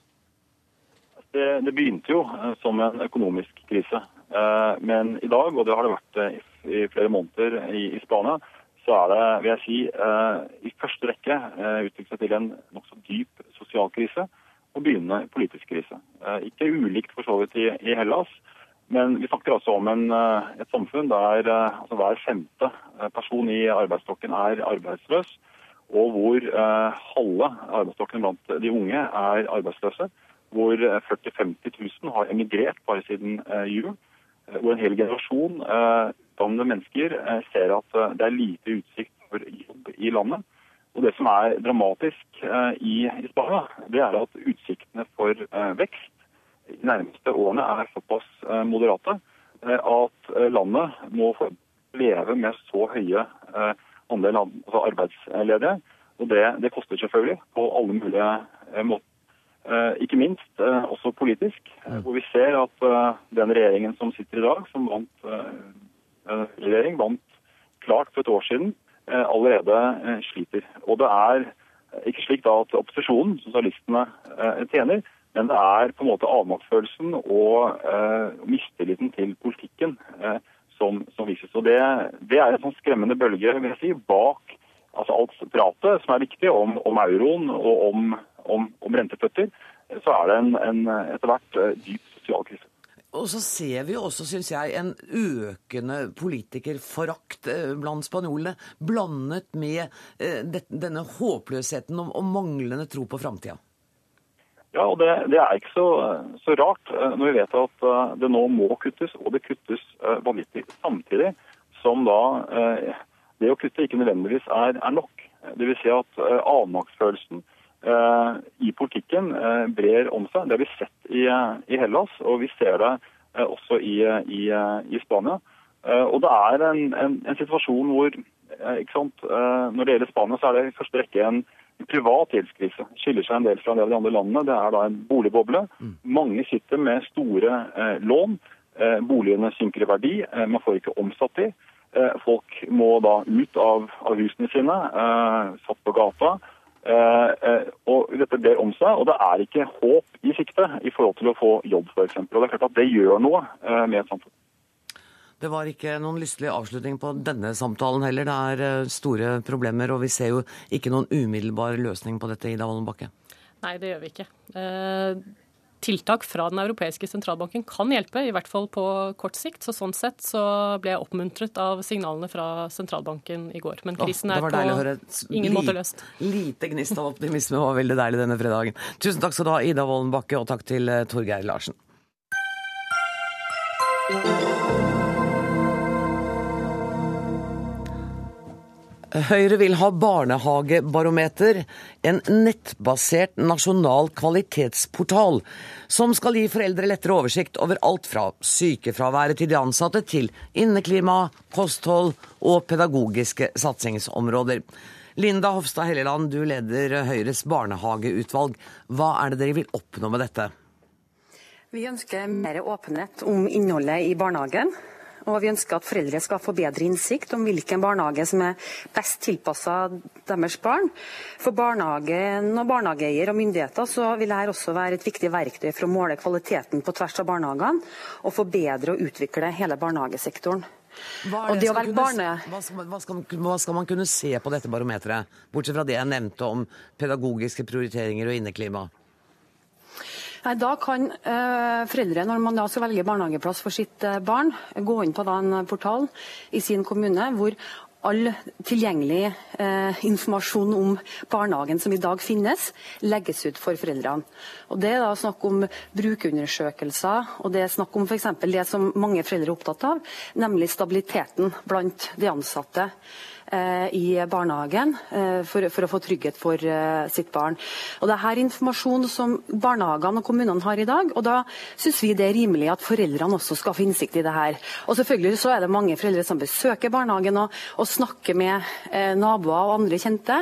Det, det begynte jo eh, som en økonomisk krise. Men i dag, og det har det vært i flere måneder i Spania, så er det, vil jeg si, eh, i første rekke eh, utviklet seg til en nokså dyp sosial krise og begynnende politisk krise. Eh, ikke ulikt for så vidt i, i Hellas, men vi snakker altså om en, et samfunn der altså hver femte person i arbeidsstokken er arbeidsløs, og hvor halve arbeidsstokken blant de unge er arbeidsløse. Hvor 40 000-50 000 har emigrert bare siden jul. Hvor en hel generasjon utdannede mennesker eh, ser at eh, det er lite utsikt for jobb i landet. Og Det som er dramatisk eh, i, Spania, det er at utsiktene for vekst de nærmeste årene er såpass moderate at landet må leve med så høye andel altså arbeidsledige. Og det, det, koster selvfølgelig på alle mulige måter. Ikke minst også politisk, hvor vi ser at den regjeringen som sitter i dag, som vant regjering vant klart for et år siden, eh, allerede eh, sliter. Og det er ikke slik da at opposisjonen, sosialistene, eh, tjener, men det er på en måte avmaktsfølelsen og mistilliten til politikken som, som, vises. Og det, det er en sånn skremmende bølge vil jeg si, bak altså alt pratet som er viktig om, om euroen og om, om, om renteføtter. Så er det en, en etter hvert dyp sosial krise. Og så ser vi også, syns jeg, en økende politikerforakt eh, blant spanjolene, blandet med eh, denne håpløsheten og manglende tro på framtida. Ja, og det, det, er ikke så, så, rart eh, når vi vet at det nå må kuttes, og det kuttes vanvittig samtidig som da det å kutte ikke nødvendigvis er, er nok. Vil si at avmaktsfølelsen i politikken eh, brer om seg. Det har vi sett i, i Hellas, og vi ser det eh, også i, i, i Spania. Og det er en, en, en situasjon hvor sant, Når det gjelder Spania, så er det i første rekke en privat gjeldskrise. Skiller seg en del fra en del av de andre landene. Det er da en boligboble. Mm. Mange sitter med store eh, lån. Eh, boligene synker i verdi. Eh, man får ikke omsatt de. folk må da ut av, av husene sine, satt på gata. Eh, eh, og dette ber om seg, og det er ikke håp i sikte i forhold til å få jobb, f.eks. Og det er klart at det gjør noe eh, med et samfunn. Det var ikke noen lystelig avslutning på denne samtalen heller. Det er store problemer, og vi ser jo ikke noen umiddelbar løsning på dette, Ida Wolden Bakke. Nei, det gjør vi ikke tiltak fra Den europeiske sentralbanken kan hjelpe, i hvert fall på kort sikt. Så Sånn sett så ble jeg oppmuntret av signalene fra sentralbanken i går. Men krisen er på ingen måte løst. Lite gnist av optimisme var veldig deilig denne fredagen. Tusen takk skal du ha, Ida Wolden Bakke, og takk til eh, Torgeir Larsen. Høyre vil ha barnehagebarometer, en nettbasert nasjonal kvalitetsportal som skal gi foreldre lettere oversikt over alt fra sykefraværet til de ansatte til inneklima, kosthold og pedagogiske satsingsområder. Linda Hofstad Helleland, du leder Høyres barnehageutvalg. Hva er det dere vil oppnå med dette? Vi ønsker mer åpenhet om innholdet i barnehagen. Og vi ønsker at foreldre skal få bedre innsikt om hvilken barnehage som er best tilpassa deres barn. For barnehagen og barnehageeier og myndigheter så vil dette også være et viktig verktøy for å måle kvaliteten på tvers av barnehagene, og forbedre og utvikle hele barnehagesektoren. Hva, Og det skal kunne- barne- hva, skal, hva, skal, hva skal man kunne se på dette barometeret, bortsett fra det jeg nevnte om pedagogiske prioriteringer og inneklima? Nei, Da kan eh, foreldre, når man da skal velge barnehageplass for sitt eh, barn, gå inn på da en portal i sin kommune hvor all tilgjengelig eh, informasjon om barnehagen som i dag finnes, legges ut for foreldrene. Og Det er da snakk om brukerundersøkelser, og det er snakk om f.eks. det som mange foreldre er opptatt av, nemlig stabiliteten blant de ansatte i barnehagen eh, for, å få trygghet for eh, sitt barn. Og Det er informasjon som barnehagene og kommunene har i dag, og da syns vi det er rimelig at foreldrene også skal få innsikt i det her. Og selvfølgelig så er det mange foreldre som besøker barnehagen og, og snakker med eh, naboer og andre kjente,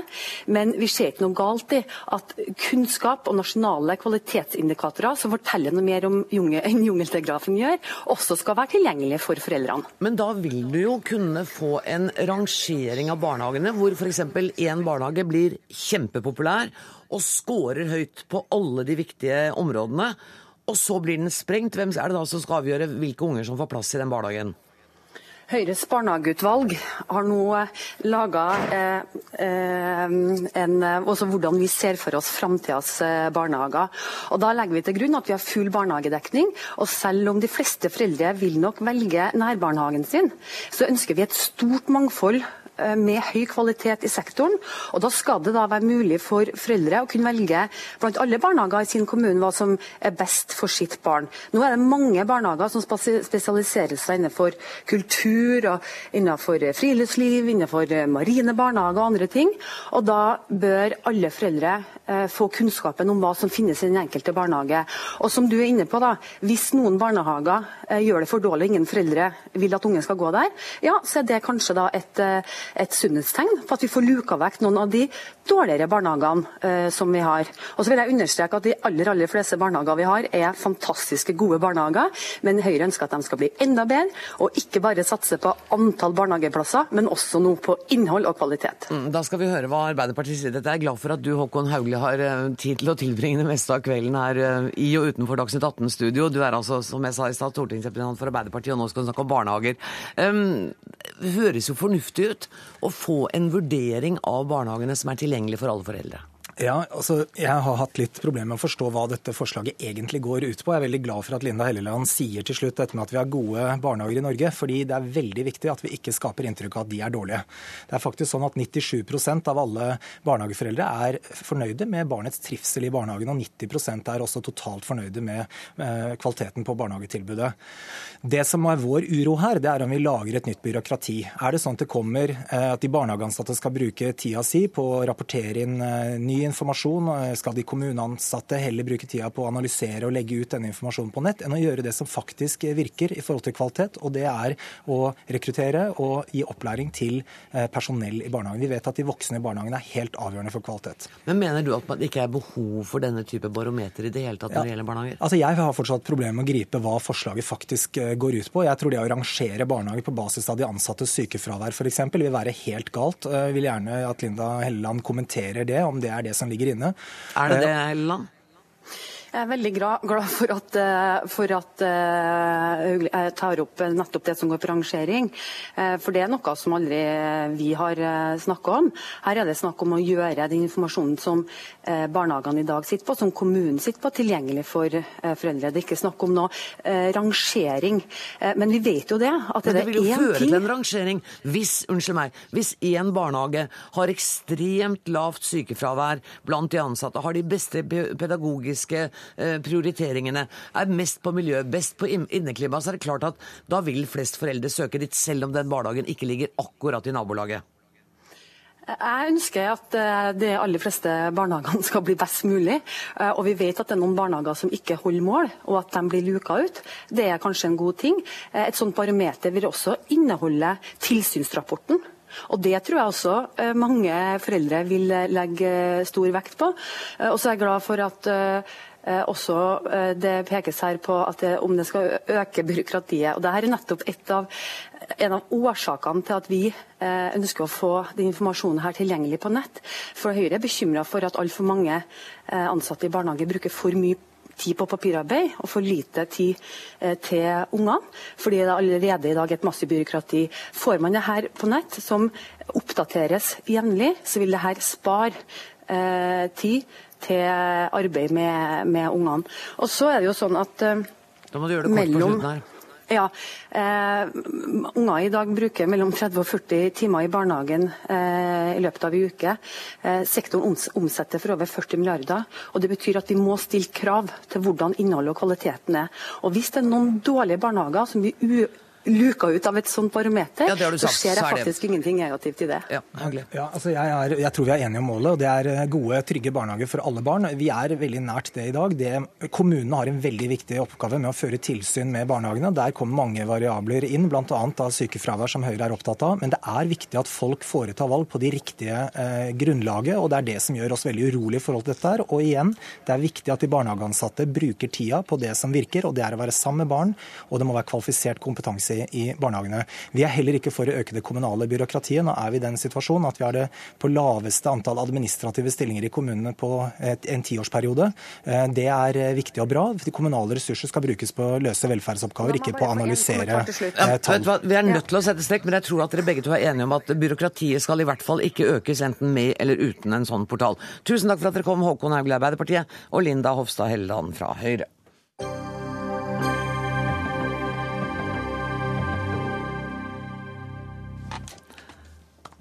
men vi ser ikke noe galt i at kunnskap og nasjonale kvalitetsindikatorer som forteller noe mer om junge, enn Jungeltelegrafen gjør, også skal være tilgjengelige for foreldrene. Men da vil du jo kunne få en rangering av barnehagene, hvor f.eks. én barnehage blir kjempepopulær og scorer høyt på alle de viktige områdene. Og så blir den sprengt. Hvem er det da som skal avgjøre hvilke unger som får plass i den barnehagen? Høyres barnehageutvalg har nå laga eh, eh, også hvordan vi ser for oss framtidas eh, barnehager. Og Da legger vi til grunn at vi har full barnehagedekning. Og selv om de fleste foreldre vil nok velge nærbarnehagen sin, så ønsker vi et stort mangfold eh, med høy kvalitet i sektoren. og Da skal det da være mulig for foreldre å kunne velge blant alle barnehager i sin kommune hva som er best for sitt barn. Nå er det mange barnehager som spesialiserer seg innenfor kultur og innenfor friluftsliv, innenfor marine barnehager og andre ting. og Da bør alle foreldre eh, få kunnskapen om hva som finnes i den enkelte barnehage. Og som du er inne på da, Hvis noen barnehager eh, gjør det for dårlig, ingen foreldre vil at ungen skal gå der, ja, så er det kanskje da et, eh, et sunnhetstegn på at vi får luka vekk noen av de dårligere barnehagene eh, som vi har. Og så vil jeg understreke at De aller aller fleste barnehager vi har, er fantastiske, gode barnehager. Men Høyre ønsker at de skal bli enda bedre, og ikke bare satse på antall barnehageplasser, men også nå på innhold og kvalitet. Mm, Da skal vi høre hva Arbeiderpartiet sier. Dette er glad for at du, Håkon Haugli, har eh, tid til å tilbringe det meste av kvelden her eh, i og utenfor Dagsnytt 18-studio. Du er altså, som jeg sa i stad, stortingsrepresentant for Arbeiderpartiet, og nå skal du snakke om barnehager. Um, det høres jo fornuftig ut å få en vurdering av barnehagene som er tilgjengelig for alle foreldre. Ja, altså, Jeg har hatt litt problemer med å forstå hva dette forslaget egentlig går ut på. Jeg er veldig glad for at Linda Helleland sier til slutt dette med at vi har gode barnehager i Norge. fordi det er veldig viktig at vi ikke skaper inntrykk av at de er dårlige. Det er faktisk sånn at 97% av alle barnehageforeldre er fornøyde med barnets trivsel i barnehagen, og 90% er også totalt fornøyde med eh, kvaliteten på barnehagetilbudet. Det som er vår uro her, det er om vi lager et nytt byråkrati. Er det sånn at det kommer eh, at de barnehageansatte skal bruke tida si på å rapportere inn eh, ny informasjon? Skal de kommuneansatte heller bruke tida på å analysere og legge ut denne informasjonen på nett, enn å gjøre det som faktisk virker i forhold til kvalitet? Og det er å rekruttere og gi opplæring til eh, personell i barnehagen. Vi vet at de voksne i barnehagen er helt avgjørende for kvalitet. Men mener du at det ikke er behov for denne type barometer i det hele tatt når det gjelder barnehager? Altså Jeg har fortsatt problemer med å gripe hva forslaget faktisk eh, går ut på. Jeg tror det å rangere barnehager på basis av de ansattes sykefravær f.eks. vil være helt galt. Jeg vil gjerne at Linda Helleland kommenterer det, om det er det som ligger inne. Er det det, Eh, Helleland? Jeg er veldig glad, glad for at, eh, for at eh, jeg tar opp nettopp det som går på rangering. Eh, For det er noe som aldri vi har snakka om. Her er det snakk om å gjøre den informasjonen som eh, barnehagene i dag sitter på, som kommunen sitter på, tilgjengelig for eh, foreldre. Det er ikke snakk om noe eh, rangering. Eh, Men vi vet jo det. at Men det det vil jo er føre ting til en rangering hvis unnskyld meg, hvis én barnehage har ekstremt lavt sykefravær blant de ansatte, har de beste pedagogiske eh, prioriteringene, er mest på miljø, best på inneklima, så er det klart at da vil flest foreldre søke dit, selv om den barnehagen ikke ligger akkurat i nabolaget. Jeg ønsker at eh, de aller fleste barnehagene skal bli best mulig. eh, Og vi vet at det er noen barnehager som ikke holder mål, og at de blir luka ut. Det er kanskje en god ting. Eh, Et sånt barometer vil også inneholde tilsynsrapporten. Og Det tror jeg også eh, mange foreldre vil legge stor vekt på. Og så er jeg glad for at også det pekes her på det, om det skal øke byråkratiet. og Dette er nettopp et av, en av årsakene til at vi ønsker å få den informasjonen her tilgjengelig på nett. For Høyre er bekymra for at altfor mange ansatte i barnehage bruker for mye tid på papirarbeid og for lite tid eh, til ungene. Fordi det er allerede i dag et massivt byråkrati. Får man det her på nett, som oppdateres jevnlig, så vil det her spare eh, tid til arbeid med, med ungene. Og så er det jo sånn at eh, da må du gjøre det kort mellom, på slutten her. Ja. Eh, unger i dag bruker mellom 30 og 40 timer i barnehagen eh, i løpet av en uke. Eh, sektoren omsetter for over 40 milliarder. og Det betyr at vi må stille krav til hvordan innholdet og kvaliteten er. Og Hvis det er noen dårlige barnehager som vi luka ut av et sånt barometer, ja, så ser jeg faktisk ingenting negativt i det. Ja, ja altså jeg, er, jeg, tror vi er enige om målet, og det er eh, gode, trygge barnehager for alle barn. Vi er veldig nært det i dag. Det, kommunene har en veldig viktig oppgave med å føre tilsyn med barnehagene. Der kommer mange variabler inn, bl.a. av sykefravær, som Høyre er opptatt av. Men det er viktig at folk foretar valg på de riktige eh, grunnlaget, og det er det som gjør oss veldig urolige i forhold til dette. her. Og igjen, det er viktig at de barnehageansatte bruker tida på det som virker, og det er å være sammen med barn, og det må være kvalifisert kompetanse i barnehagene. Vi er heller ikke for å øke det kommunale byråkratiet. Nå er vi i den situasjonen at vi har det på laveste antall administrative stillinger i kommunene på en tiårsperiode. Eh, det er eh, viktig og bra. De kommunale ressurser skal brukes på å løse velferdsoppgaver, ikke på å analysere eh, tall. vi er nødt til å sette strekk, men jeg tror at dere begge to er enige om at byråkratiet skal i hvert fall ikke økes, enten med eller uten en sånn portal. Tusen takk for at dere kom, Håkon Hauglie, Arbeiderpartiet, og Linda Hofstad Helleland fra Høyre.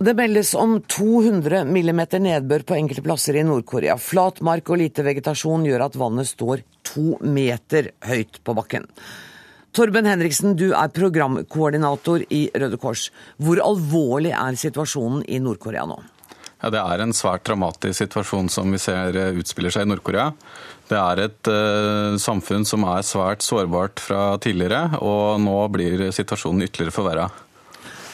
Det meldes om 200 millimeter nedbør på enkelte plasser i Nord-Korea. Flat mark og lite vegetasjon gjør at vannet står to meter høyt på bakken. Torben Henriksen, du er programkoordinator i Røde Kors. Hvor alvorlig er situasjonen i Nord-Korea nå? Ja, Det er en svært dramatisk situasjon som vi ser eh, utspiller seg i Nord-Korea. Det er et uh, samfunn som er svært sårbart fra tidligere, og nå blir situasjonen ytterligere forverra.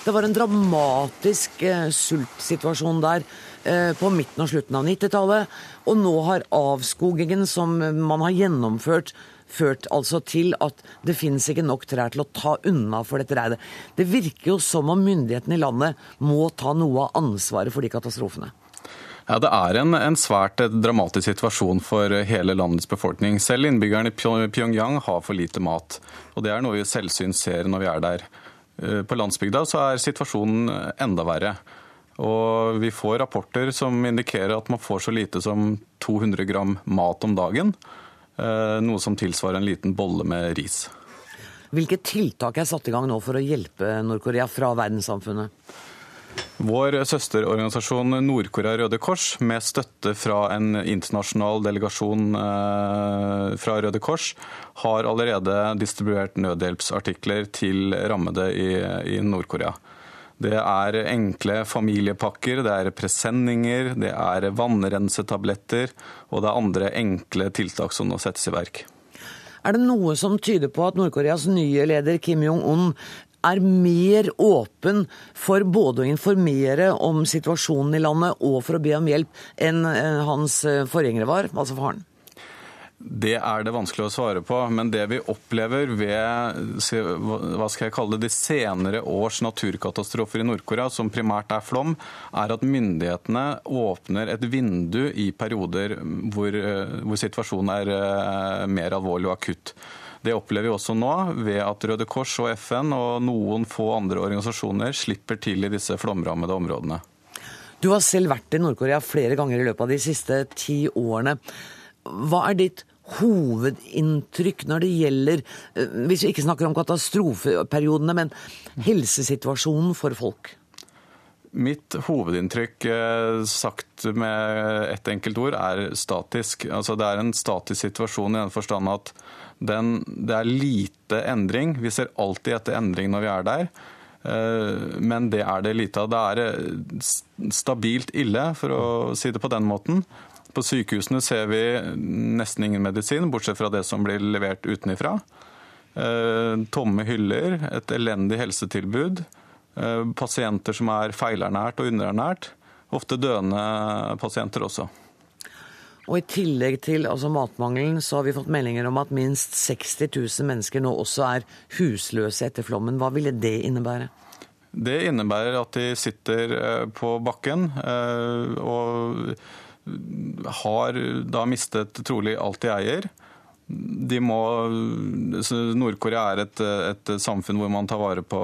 Det var en dramatisk eh, sultsituasjon der eh, på midten og slutten av 90-tallet. Og nå har avskogingen som man har gjennomført, ført altså til at det finnes ikke nok trær til å ta unna for dette reidet. Det virker jo som om myndighetene i landet må ta noe av ansvaret for de katastrofene. Ja, Det er en, en, svært dramatisk situasjon for hele landets befolkning. Selv innbyggerne i Pyongyang har for lite mat. Og Det er noe vi selvsyn ser når vi er der. Eh, på landsbygda så er situasjonen enda verre. Og vi får rapporter som indikerer at man får så lite som 200 gram mat om dagen. Eh, noe som tilsvarer en liten bolle med ris. Hvilke tiltak er satt i gang nå for å hjelpe Nord-Korea fra verdenssamfunnet? Vår søsterorganisasjon Nord-Korea Røde Kors, med støtte fra en internasjonal delegasjon eh, fra Røde Kors, har allerede distribuert nødhjelpsartikler til rammede i, i Nord-Korea. Det er enkle familiepakker, det er presenninger, det er vannrensetabletter, og det er andre enkle tiltak som nå settes i verk. Er det noe som tyder på at Nord-Koreas nye leder Kim Jong-un er mer åpen for både å informere om situasjonen i landet og for å be om hjelp enn eh, hans eh, forgjengere var, altså faren? Det er det vanskelig å svare på. Men det vi opplever ved hva skal jeg kalle det, de senere års naturkatastrofer i Nord-Korea, som primært er flom, er at myndighetene åpner et vindu i perioder hvor, eh, hvor situasjonen er mer alvorlig og akutt. Det opplever vi også nå, ved at Røde Kors og FN og noen få andre organisasjoner slipper til i disse flomrammede områdene. Du har selv vært i Nord-Korea flere ganger i løpet av de siste ti årene. Hva er ditt hovedinntrykk når det gjelder, eh, hvis vi ikke snakker om katastrofeperiodene, men helsesituasjonen for folk? Mitt hovedinntrykk, eh, sagt med ett enkelt ord, er statisk. Altså, det er en statisk situasjon i den forstand at den, det er lite endring. Vi ser alltid etter endring når vi er der. Eh, men det er det lite av. Det er eh, stabilt ille, for å si det på den måten. På sykehusene ser vi nesten ingen medisin, bortsett fra det som blir levert utenifra. Tomme hyller, et elendig helsetilbud. pasienter som er feilernært og underernært. Ofte døende pasienter også. Og I tillegg til altså matmangelen så har vi fått meldinger om at minst 60 000 mennesker nå også er husløse etter flommen. Hva ville det innebære? Det innebærer at de sitter eh, på bakken eh, og har da mistet trolig alt de eier de må, Nord-Korea er et, et, samfunn hvor man tar vare på,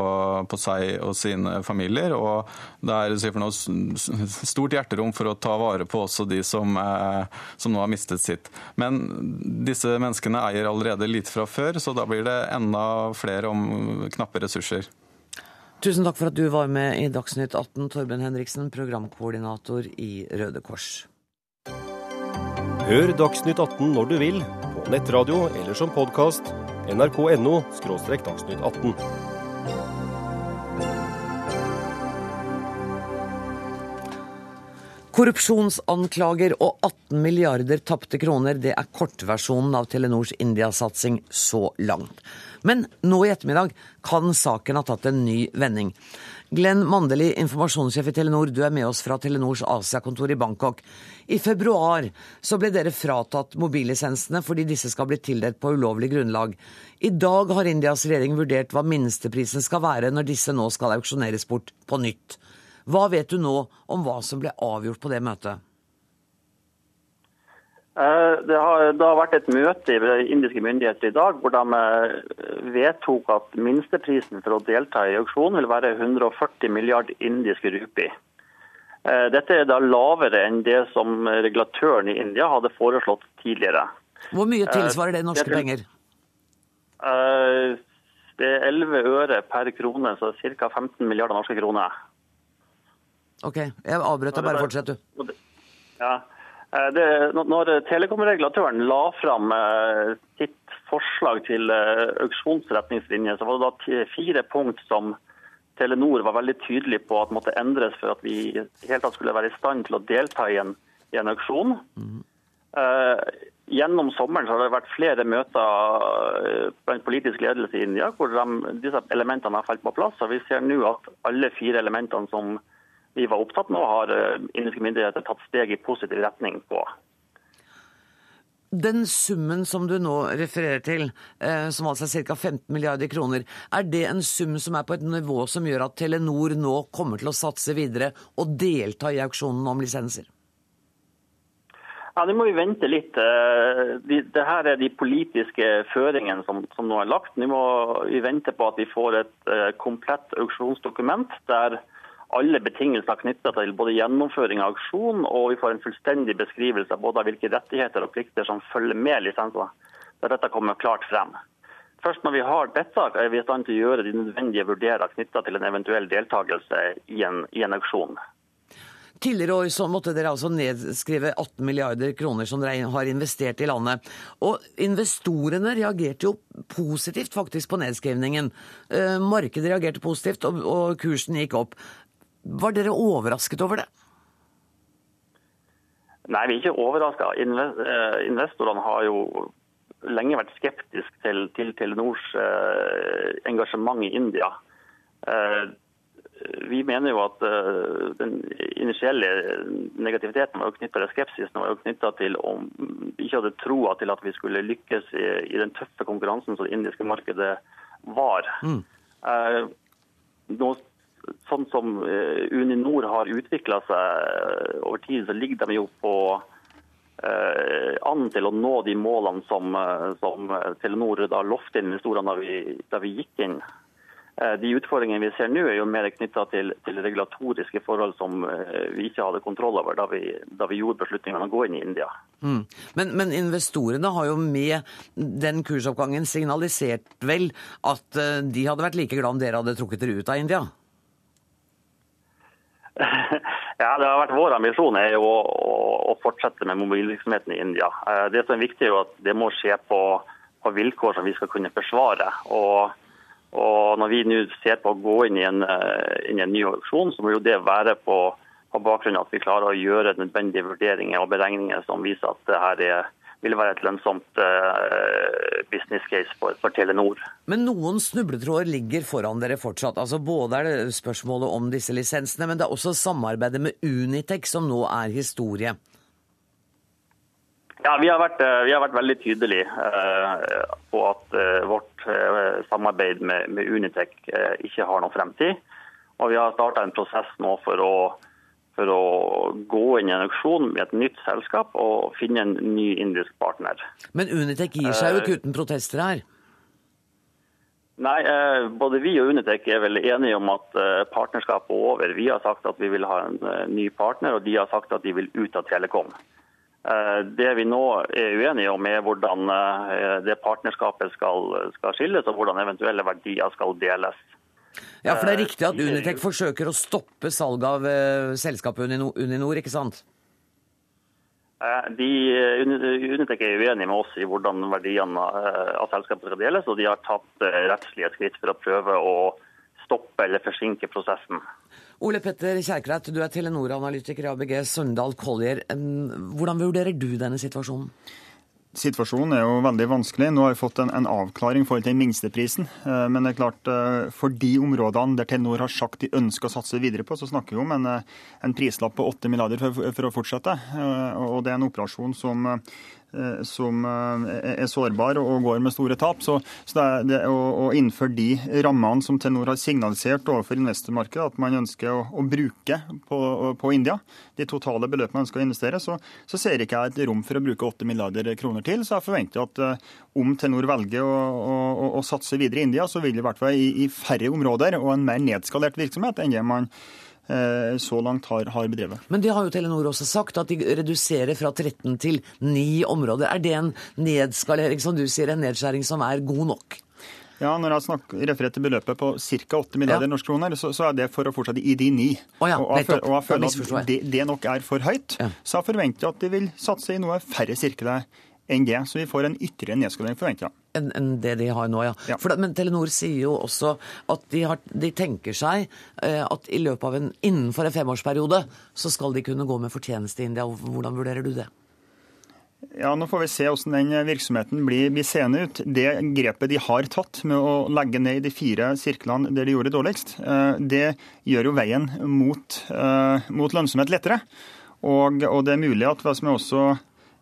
på, seg og sine familier. og Det er noe stort hjerterom for å ta vare på også de som, eh, som, nå har mistet sitt. Men disse menneskene eier allerede lite fra før, så da blir det enda flere om knappe ressurser. Tusen takk for at du var med i Dagsnytt 18, Torben Henriksen, programkoordinator i Røde Kors. Hør Dagsnytt 18 når du vil nettradio eller som podkast. nrk.no – dagsnytt 18. Korrupsjonsanklager og 18 milliarder tapte kroner, det er kortversjonen av Telenors India-satsing så langt. Men nå i ettermiddag kan saken ha tatt en ny vending. Glenn Mandeli, informasjonssjef i Telenor, du er med oss fra Telenors Asia-kontor i Bangkok. I februar så ble dere fratatt mobillisensene fordi disse skal bli tildelt på ulovlig grunnlag. I dag har Indias regjering vurdert hva minsteprisen skal være når disse nå skal auksjoneres bort på nytt. Hva vet du nå om hva som ble avgjort på det møtet? Eh, det har, det har, vært et møte i indiske myndigheter i dag hvor de eh, vedtok at minsteprisen for å delta i auksjonen vil være 140 milliarder indiske rupi. Eh, dette er da lavere enn det som regulatøren i India hadde foreslått tidligere. Hvor mye tilsvarer det norske det penger? Det er 11 øre per krone, så ca. 15 milliarder norske kroner. OK, jeg avbrøt deg. Bare fortsett, du. Ja, det, når telekomregulatøren la fram eh, sitt forslag til eh, auksjonsretningslinje, så var det da fire punkt som Telenor var veldig tydelig på at måtte endres for at vi helt tatt skulle være i stand til å delta i en, i en auksjon. Mm. gjennom sommeren har det vært flere møter blant politisk ledelse i India hvor de, disse elementene har falt på plass. og Vi ser nå at alle fire elementene som vi var opptatt med, har eh, indiske myndigheter tatt steg i positiv retning på. Den summen som du nå refererer til, eh, som altså er ca. 15 milliarder kroner, er det en sum som er på et nivå som gjør at Telenor nå kommer til å satse videre og delta i auksjonen om lisenser? Ja, Det må vi vente litt. Dette er de politiske føringene som, som nå er lagt. Nå må vi vente på at vi får et komplett auksjonsdokument der alle betingelser knytta til både gjennomføring av aksjon, og vi får en fullstendig beskrivelse både av hvilke rettigheter og plikter som følger med lisensene. Der dette kommer klart frem. Først når vi har dette, er vi i stand til å gjøre de nødvendige vurderinger knytta til en eventuell deltakelse i en, i en auksjon. Tidligere år så måtte dere altså nedskrive 18 milliarder kroner som dere har investert i landet. Og investorene reagerte jo positivt faktisk på nedskrivningen. Eh, markedet reagerte positivt, og, kursen gikk opp. Var dere overrasket over det? Nei, vi er ikke overraska. Eh, investorene har jo lenge vært skeptiske til, til Telenors eh, engasjement i India. Eh, vi mener jo at den initielle negativiteten var knytta til skepsisen var knytta til om vi ikke hadde troa til at vi skulle lykkes i, i, den tøffe konkurransen som det indiske markedet var. Mm. Nå sånn som eh, Uninor har utvikla seg eh, over tid, så ligger de jo på eh, an til å nå de målene som, som Telenor da lovte investorene da vi, da vi gikk inn. De utfordringene vi ser nå, er jo mer knytta til, til, regulatoriske forhold som vi ikke hadde kontroll over da vi, da vi gjorde beslutningen om å gå inn i India. Mm. Men, men, investorene har jo med den kursoppgangen signalisert vel at de hadde vært like glad om dere hadde trukket dere ut av India? Ja, det har vært Vår ambisjon er jo å, å, fortsette med mobilvirksomheten i India. Eh, det som er viktig, er at det må skje på, på vilkår som vi skal kunne forsvare. Og, og Når vi nå ser på å gå inn i en, eh, inn i en ny auksjon, så må jo det være på, på bakgrunn av at vi klarer å gjøre nødvendige vurderinger og beregninger som viser at det her er vil være et lønnsomt uh, business case for, for, Telenor. Men noen snubletråder ligger foran dere fortsatt. Altså Både er det spørsmålet om disse lisensene, men det er også samarbeidet med Unitec som nå er historie. Ja, Vi har vært, vi har vært veldig tydelige uh, på at vårt samarbeid med, med Unitec ikke har noen fremtid. Og vi har starta en prosess nå for å for å gå inn i en auksjon med et nytt selskap og finne en ny indisk partner. Men Unitec gir seg jo ikke uten protester her? Nei, eh, både vi og Unitec er vel enige om at eh, partnerskapet er over. Vi har sagt at vi vil ha en eh, ny partner, og de har sagt at de vil ut av Telekom. Det vi nå er uenige om, er hvordan det partnerskapet skal, skal skilles, og hvordan eventuelle verdier skal deles. Ja, for det er riktig at Unitec forsøker å stoppe salget av uh, selskapet Uninor, ikke sant? Eh, de, Unitec er uenige med oss i hvordan verdiene eh, av selskapet skal deles, og de har tatt rettslige skritt for å prøve å stoppe eller forsinke prosessen. Ole Petter Kjerkreit, du er Telenor-analytiker i ABG Søndal Collier. Hvordan vurderer du denne situasjonen? Situasjonen er jo veldig vanskelig. Nå har vi fått en, en avklaring forhold til minsteprisen. Eh, men det er klart, eh, for de områdene der Telenor har sagt de ønsker å satse videre på, så snakker vi om en, eh, en prislapp på 8 milliarder for, for, å fortsette. Og det er en operasjon som som eh, er sårbar og går med store tap. Så, så det er å, innføre de rammene som Telenor har signalisert overfor investormarkedet at man ønsker å, å bruke på, på, India, de totale beløpene man ønsker å investere, så, så ser ikke jeg et rom for å bruke 8 milliarder kroner til. Så jeg forventer at uh, om Telenor velger å, å, å, satse videre i India, så vil det i hvert fall i, i færre områder og en mer nedskalert virksomhet enn det man Eh, så langt har, har, bedrevet. Men det har jo Telenor også sagt, at de reduserer fra 13 til 9 områder. Er det en nedskalering, som du sier, en nedskjæring som er god nok? Ja, Når jeg snakker, refererer til beløpet på ca. 8 milliarder ja. norske kroner, så, så, er det for å fortsette i de ni. Oh ja, og, jeg, og jeg føler at det, det, nok er for høyt. Ja. Så jeg forventer at de vil satse i noe færre sirkler enn det. Så vi får en ytterligere nedskalering, forventa. Enn en det de har nå, ja. ja. Da, men Telenor sier jo også at de, har, de tenker seg eh, at i løpet av en, innenfor en femårsperiode så skal de kunne gå med fortjeneste i India. Hvordan vurderer du det? Ja, Nå får vi se hvordan den virksomheten blir, blir seende ut. Det grepet de har tatt med å legge ned de fire sirklene der de gjorde det dårligst, eh, det gjør jo veien mot, eh, mot lønnsomhet lettere. Og, og, det er mulig at hvis vi også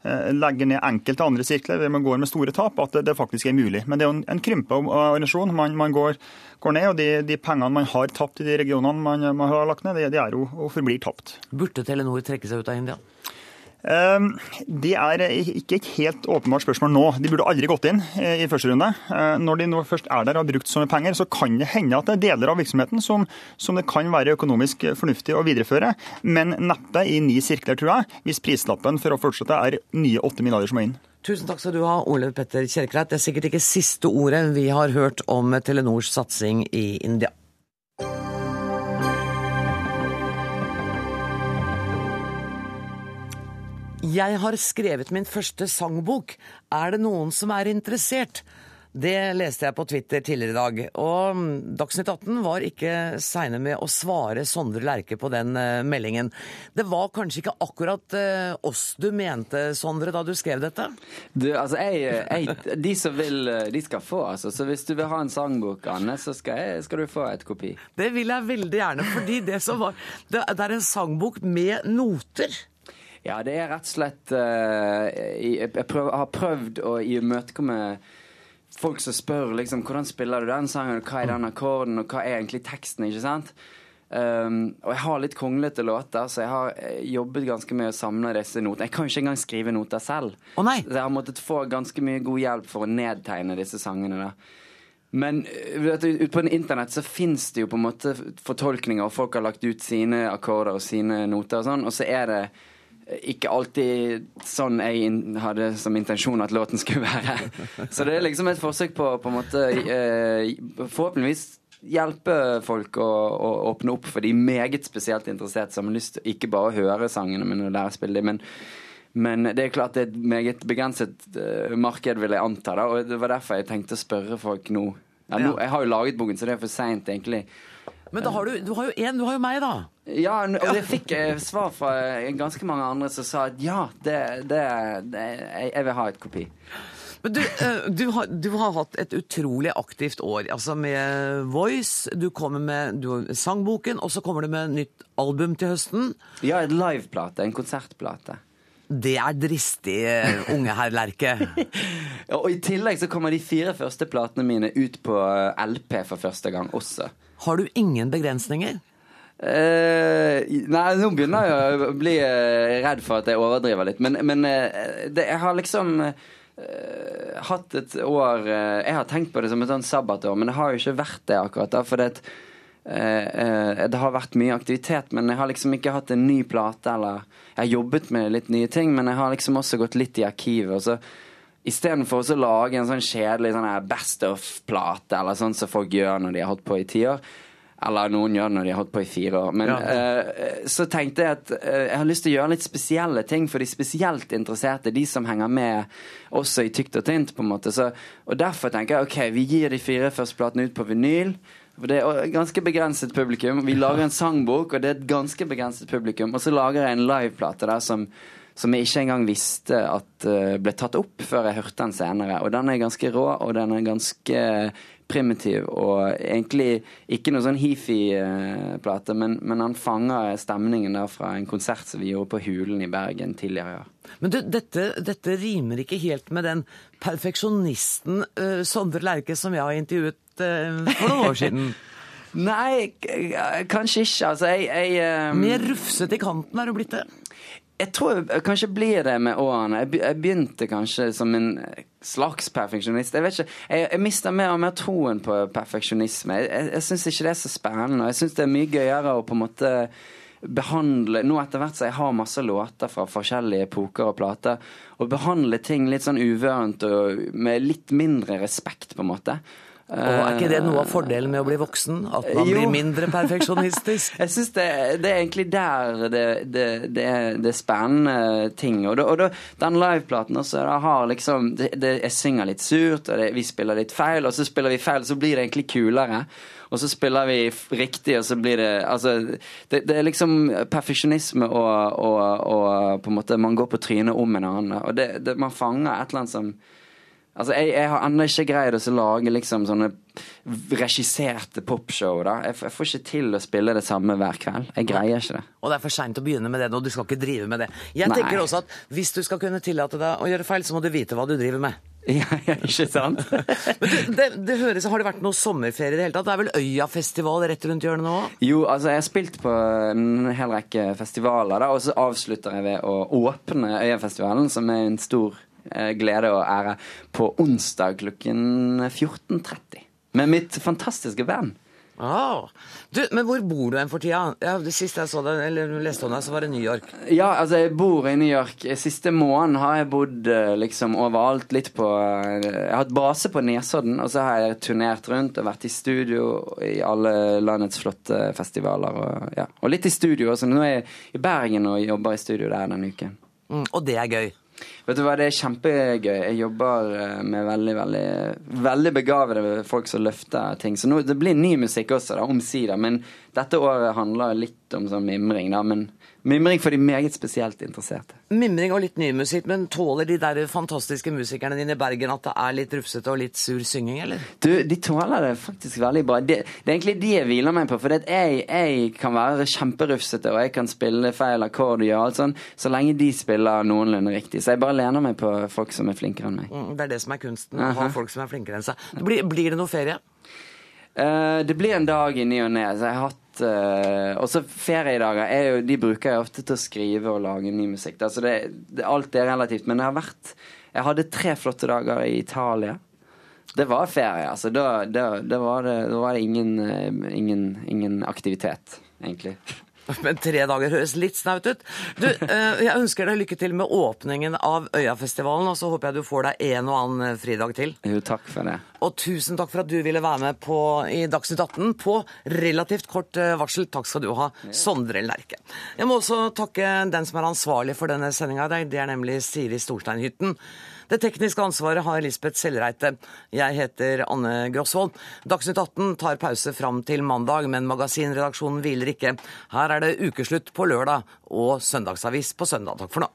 legger ned enkelte andre sirkler der man går med store tap, at det, faktisk er mulig. Men det er jo en, en krympa organisasjon. Man, man går, går, ned, og de, de, pengene man har tapt i de regionene man, man har lagt ned, det, det er jo og forblir tapt. Burde Telenor trekke seg ut av India? Ehm, det er ikke et helt åpenbart spørsmål nå. De burde aldri gått inn eh, i første runde. Eh, når de nå først er der og har brukt så mye penger, så kan det hende at det er deler av virksomheten som, som det kan være økonomisk fornuftig å videreføre, men neppe i ni sirkler, tror jeg, hvis prislappen for å fortsette er nye åtte milliarder som må inn. Tusen takk skal du ha, Ole Petter Kjerkreit. Det er sikkert ikke siste ordet vi har hørt om Telenors satsing i India. Jeg har skrevet min første sangbok. Er det noen som er interessert? Det leste jeg på Twitter tidligere i dag. Og mm, Dagsnytt 18 var ikke seine med å svare Sondre Lerche på den uh, meldingen. Det var kanskje ikke akkurat uh, oss du mente, Sondre, da du skrev dette? Du, altså, jeg, jeg, De som vil, de skal få, altså. Så hvis du vil ha en sangbok, Anne, så skal, jeg, skal du få et kopi. Det vil jeg veldig gjerne, fordi det som var Det, det er en sangbok med noter. Ja, det er rett og slett uh, Jeg, prøv, har prøvd å imøtekomme folk som spør liksom, hvordan spiller du den sangen, og hva er den akkorden, og hva er egentlig teksten, ikke sant? Um, og jeg har litt konglete låter, så jeg har eh, jobbet ganske med å samle disse notene. Jeg kan jo ikke engang skrive noter selv. Oh, så jeg har måttet få ganske mye god hjelp for å nedtegne disse sangene. da. Men ute på internett så fins det jo på en måte fortolkninger, og folk har lagt ut sine akkorder og sine noter og sånn, og så er det ikke alltid sånn jeg hadde som intensjon at låten skulle være. Så det er liksom et forsøk på på en måte eh, Forhåpentligvis hjelpe folk å, å, åpne opp for de meget spesielt interesserte som har lyst til ikke bare å høre sangene, men å lære å spille dem. Men, men, det er klart det er et meget begrenset uh, marked, vil jeg anta. Da, og Det var derfor jeg tenkte å spørre folk nå. Ja, nå jeg har jo laget boken, så det er for seint, egentlig. Men da har du, du har jo én, du har jo meg, da. Ja, og jeg fikk svar fra ganske mange andre som sa at ja, det, det, det jeg, vil ha et kopi. Men du, eh, du, har, du har hatt et utrolig aktivt år. Altså med Voice, du kommer med du, sangboken, og så kommer du med nytt album til høsten. Ja, et liveplate. En konsertplate. Det er dristig, eh, unge herr Lerke. Og I tillegg så kommer de fire første platene mine ut på eh, LP for første gang også. Har du ingen begrensninger? Eh, nei, nå begynner jeg å bli eh, redd for at jeg overdriver litt. Men, men uh, det, jeg har liksom uh, hatt et år Jeg har tenkt på det som et sånn sabbatår, men det har jo ikke vært det akkurat. da, for det, det har vært mye aktivitet, men jeg har liksom ikke hatt en ny plate. eller Jeg har jobbet med litt nye ting, men jeg har liksom også gått litt i arkivet. og så Istedenfor å lage en sånn kjedelig sånn best of-plate, eller sånn som folk gjør når de har holdt på i ti år, eller noen gjør det når de har holdt på i fire år. Men Ja. uh, så tenkte jeg at uh, jeg har lyst til å gjøre litt spesielle ting for de spesielt interesserte. De som henger med også i tykt og tynt, på en måte. Så, og derfor tenker jeg ok, vi gir de fire første platene ut på vinyl. For det er ganske begrenset publikum. Vi lager en sangbok, og det er et ganske begrenset publikum. Og så lager jeg en liveplate der som som jeg ikke engang visste at eh, ble tatt opp før jeg hørte den senere. Og den er ganske rå, og den er ganske primitiv og egentlig ikke noe sånn hifi-plate, men, men han fanger stemningen der fra en konsert som vi gjorde på Hulen i Bergen tidligere i år. Men du, dette, dette rimer ikke helt med den perfeksjonisten uh, Sondre Lerche som jeg har intervjuet uh, for noen år siden. Nei, kanskje ikke. Altså, jeg, jeg um... Mer rufsete i kanten er du blitt det. Jeg tror jeg kanskje blir det med årene. Jeg begynte kanskje som en slags perfeksjonist. Jeg vet ikke, jeg, jeg mister mer og mer troen på perfeksjonisme. Jeg, jeg, jeg syns ikke det er så spennende. Jeg syns det er mye gøyere å på en måte behandle Nå etter hvert så jeg har masse låter fra forskjellige epoker og plater, og behandle ting litt sånn uvørent og med litt mindre respekt, på en måte. Og er ikke det noe av fordelen med å bli voksen? At man Jo. blir mindre perfeksjonistisk? Jeg syns det, det er egentlig der det, det, det, er, det spennende ting. Og, da, og da, den liveplaten også, da har liksom det, det, Jeg synger litt surt, og det, vi spiller litt feil, og så spiller vi feil, så blir det egentlig kulere. Og så spiller vi riktig, og så blir det Altså, det, det er liksom perfeksjonisme og, og, og på en måte Man går på trynet om en annen. Og det, det, man fanger et eller annet som Altså, jeg, jeg har ennå ikke greid å lage liksom sånne regisserte popshow. da. Jeg, jeg får ikke til å spille det samme hver kveld. Jeg greier ikke det. Og det er for seint å begynne med det nå, du skal ikke drive med det. Jeg Nei. tenker også at hvis du skal kunne tillate deg å gjøre feil, så må du vite hva du driver med. Ja, ja, ikke sant? Men det, det, det høres, Har det vært noe sommerferie i det hele tatt? Det er vel Øyafestival rett rundt hjørnet nå? Jo, altså jeg har spilt på en hel rekke festivaler, da, og så avslutter jeg ved å åpne Øyafestivalen, som er en stor glede og ære, på onsdag klokken 14.30. Med mitt fantastiske band. Ah. Du, men hvor bor du hen for tida? Ja, det Siste jeg så deg, eller leste om deg, så var det New York. Ja, altså jeg bor i New York. Siste måneden har jeg bodd eh, liksom overalt. Litt på eh, Jeg har hatt base på Nesodden, og så har jeg turnert rundt og vært i studio i alle landets flotte festivaler. Og, ja. og litt i studio også. Nå er jeg i Bergen og jobber i studio der denne uken. Mm, og det er gøy. Vet du hva, Det er kjempegøy. Jeg jobber eh, med veldig veldig, veldig begavede folk som løfter ting. Så nå, det blir ny musikk også, da, omsider. Men dette året handler litt om sånn mimring. da, men Mimring for de meget spesielt interesserte. Mimring og litt ny musikk, men tåler de der fantastiske musikerne dine i Bergen at det er litt rufsete og litt sur synging, eller? Du, De tåler det faktisk veldig bra. Det, det er egentlig de jeg hviler meg på. For det jeg, jeg kan være kjemperufsete, og jeg kan spille feil akkord og gjøre alt sånn, så lenge de spiller noenlunde riktig. Så jeg bare lener meg på folk som er flinkere enn meg. Mm, det er det som er kunsten, å ha folk som er flinkere enn seg. Blir, blir det noe ferie? Uh, det blir en dag i ny og ne. Så jeg har hatt eh, Også feriedager er jo, de bruker jeg ofte til å skrive og lage ny musikk. da. Så det, det, alt er relativt. Men jeg har vært Jeg hadde tre flotte dager i Italia. Det var ferie, altså. Da, da, da var det, da var det ingen, eh, ingen, ingen aktivitet, egentlig. Men tre dager høres litt snaut ut. Du, eh, jeg ønsker deg lykke til med åpningen av Øyafestivalen, og så håper jeg du får deg en og annen eh, fridag til. Jo, takk for det. Og tusen takk for at du ville være med på, i Dagsnytt 18 på relativt kort eh, varsel. Takk skal du ha, Sondre Lerche. Jeg må også takke den som er ansvarlig for denne sendinga. Det er nemlig Siri Storsteinhytten. Det tekniske ansvaret har Lisbeth Sellreite. Jeg heter Anne Grosvold. Dagsnytt 18 tar pause fram til mandag, men magasinredaksjonen hviler ikke. Her er det ukeslutt på lørdag og søndagsavis på søndag. Takk for nå.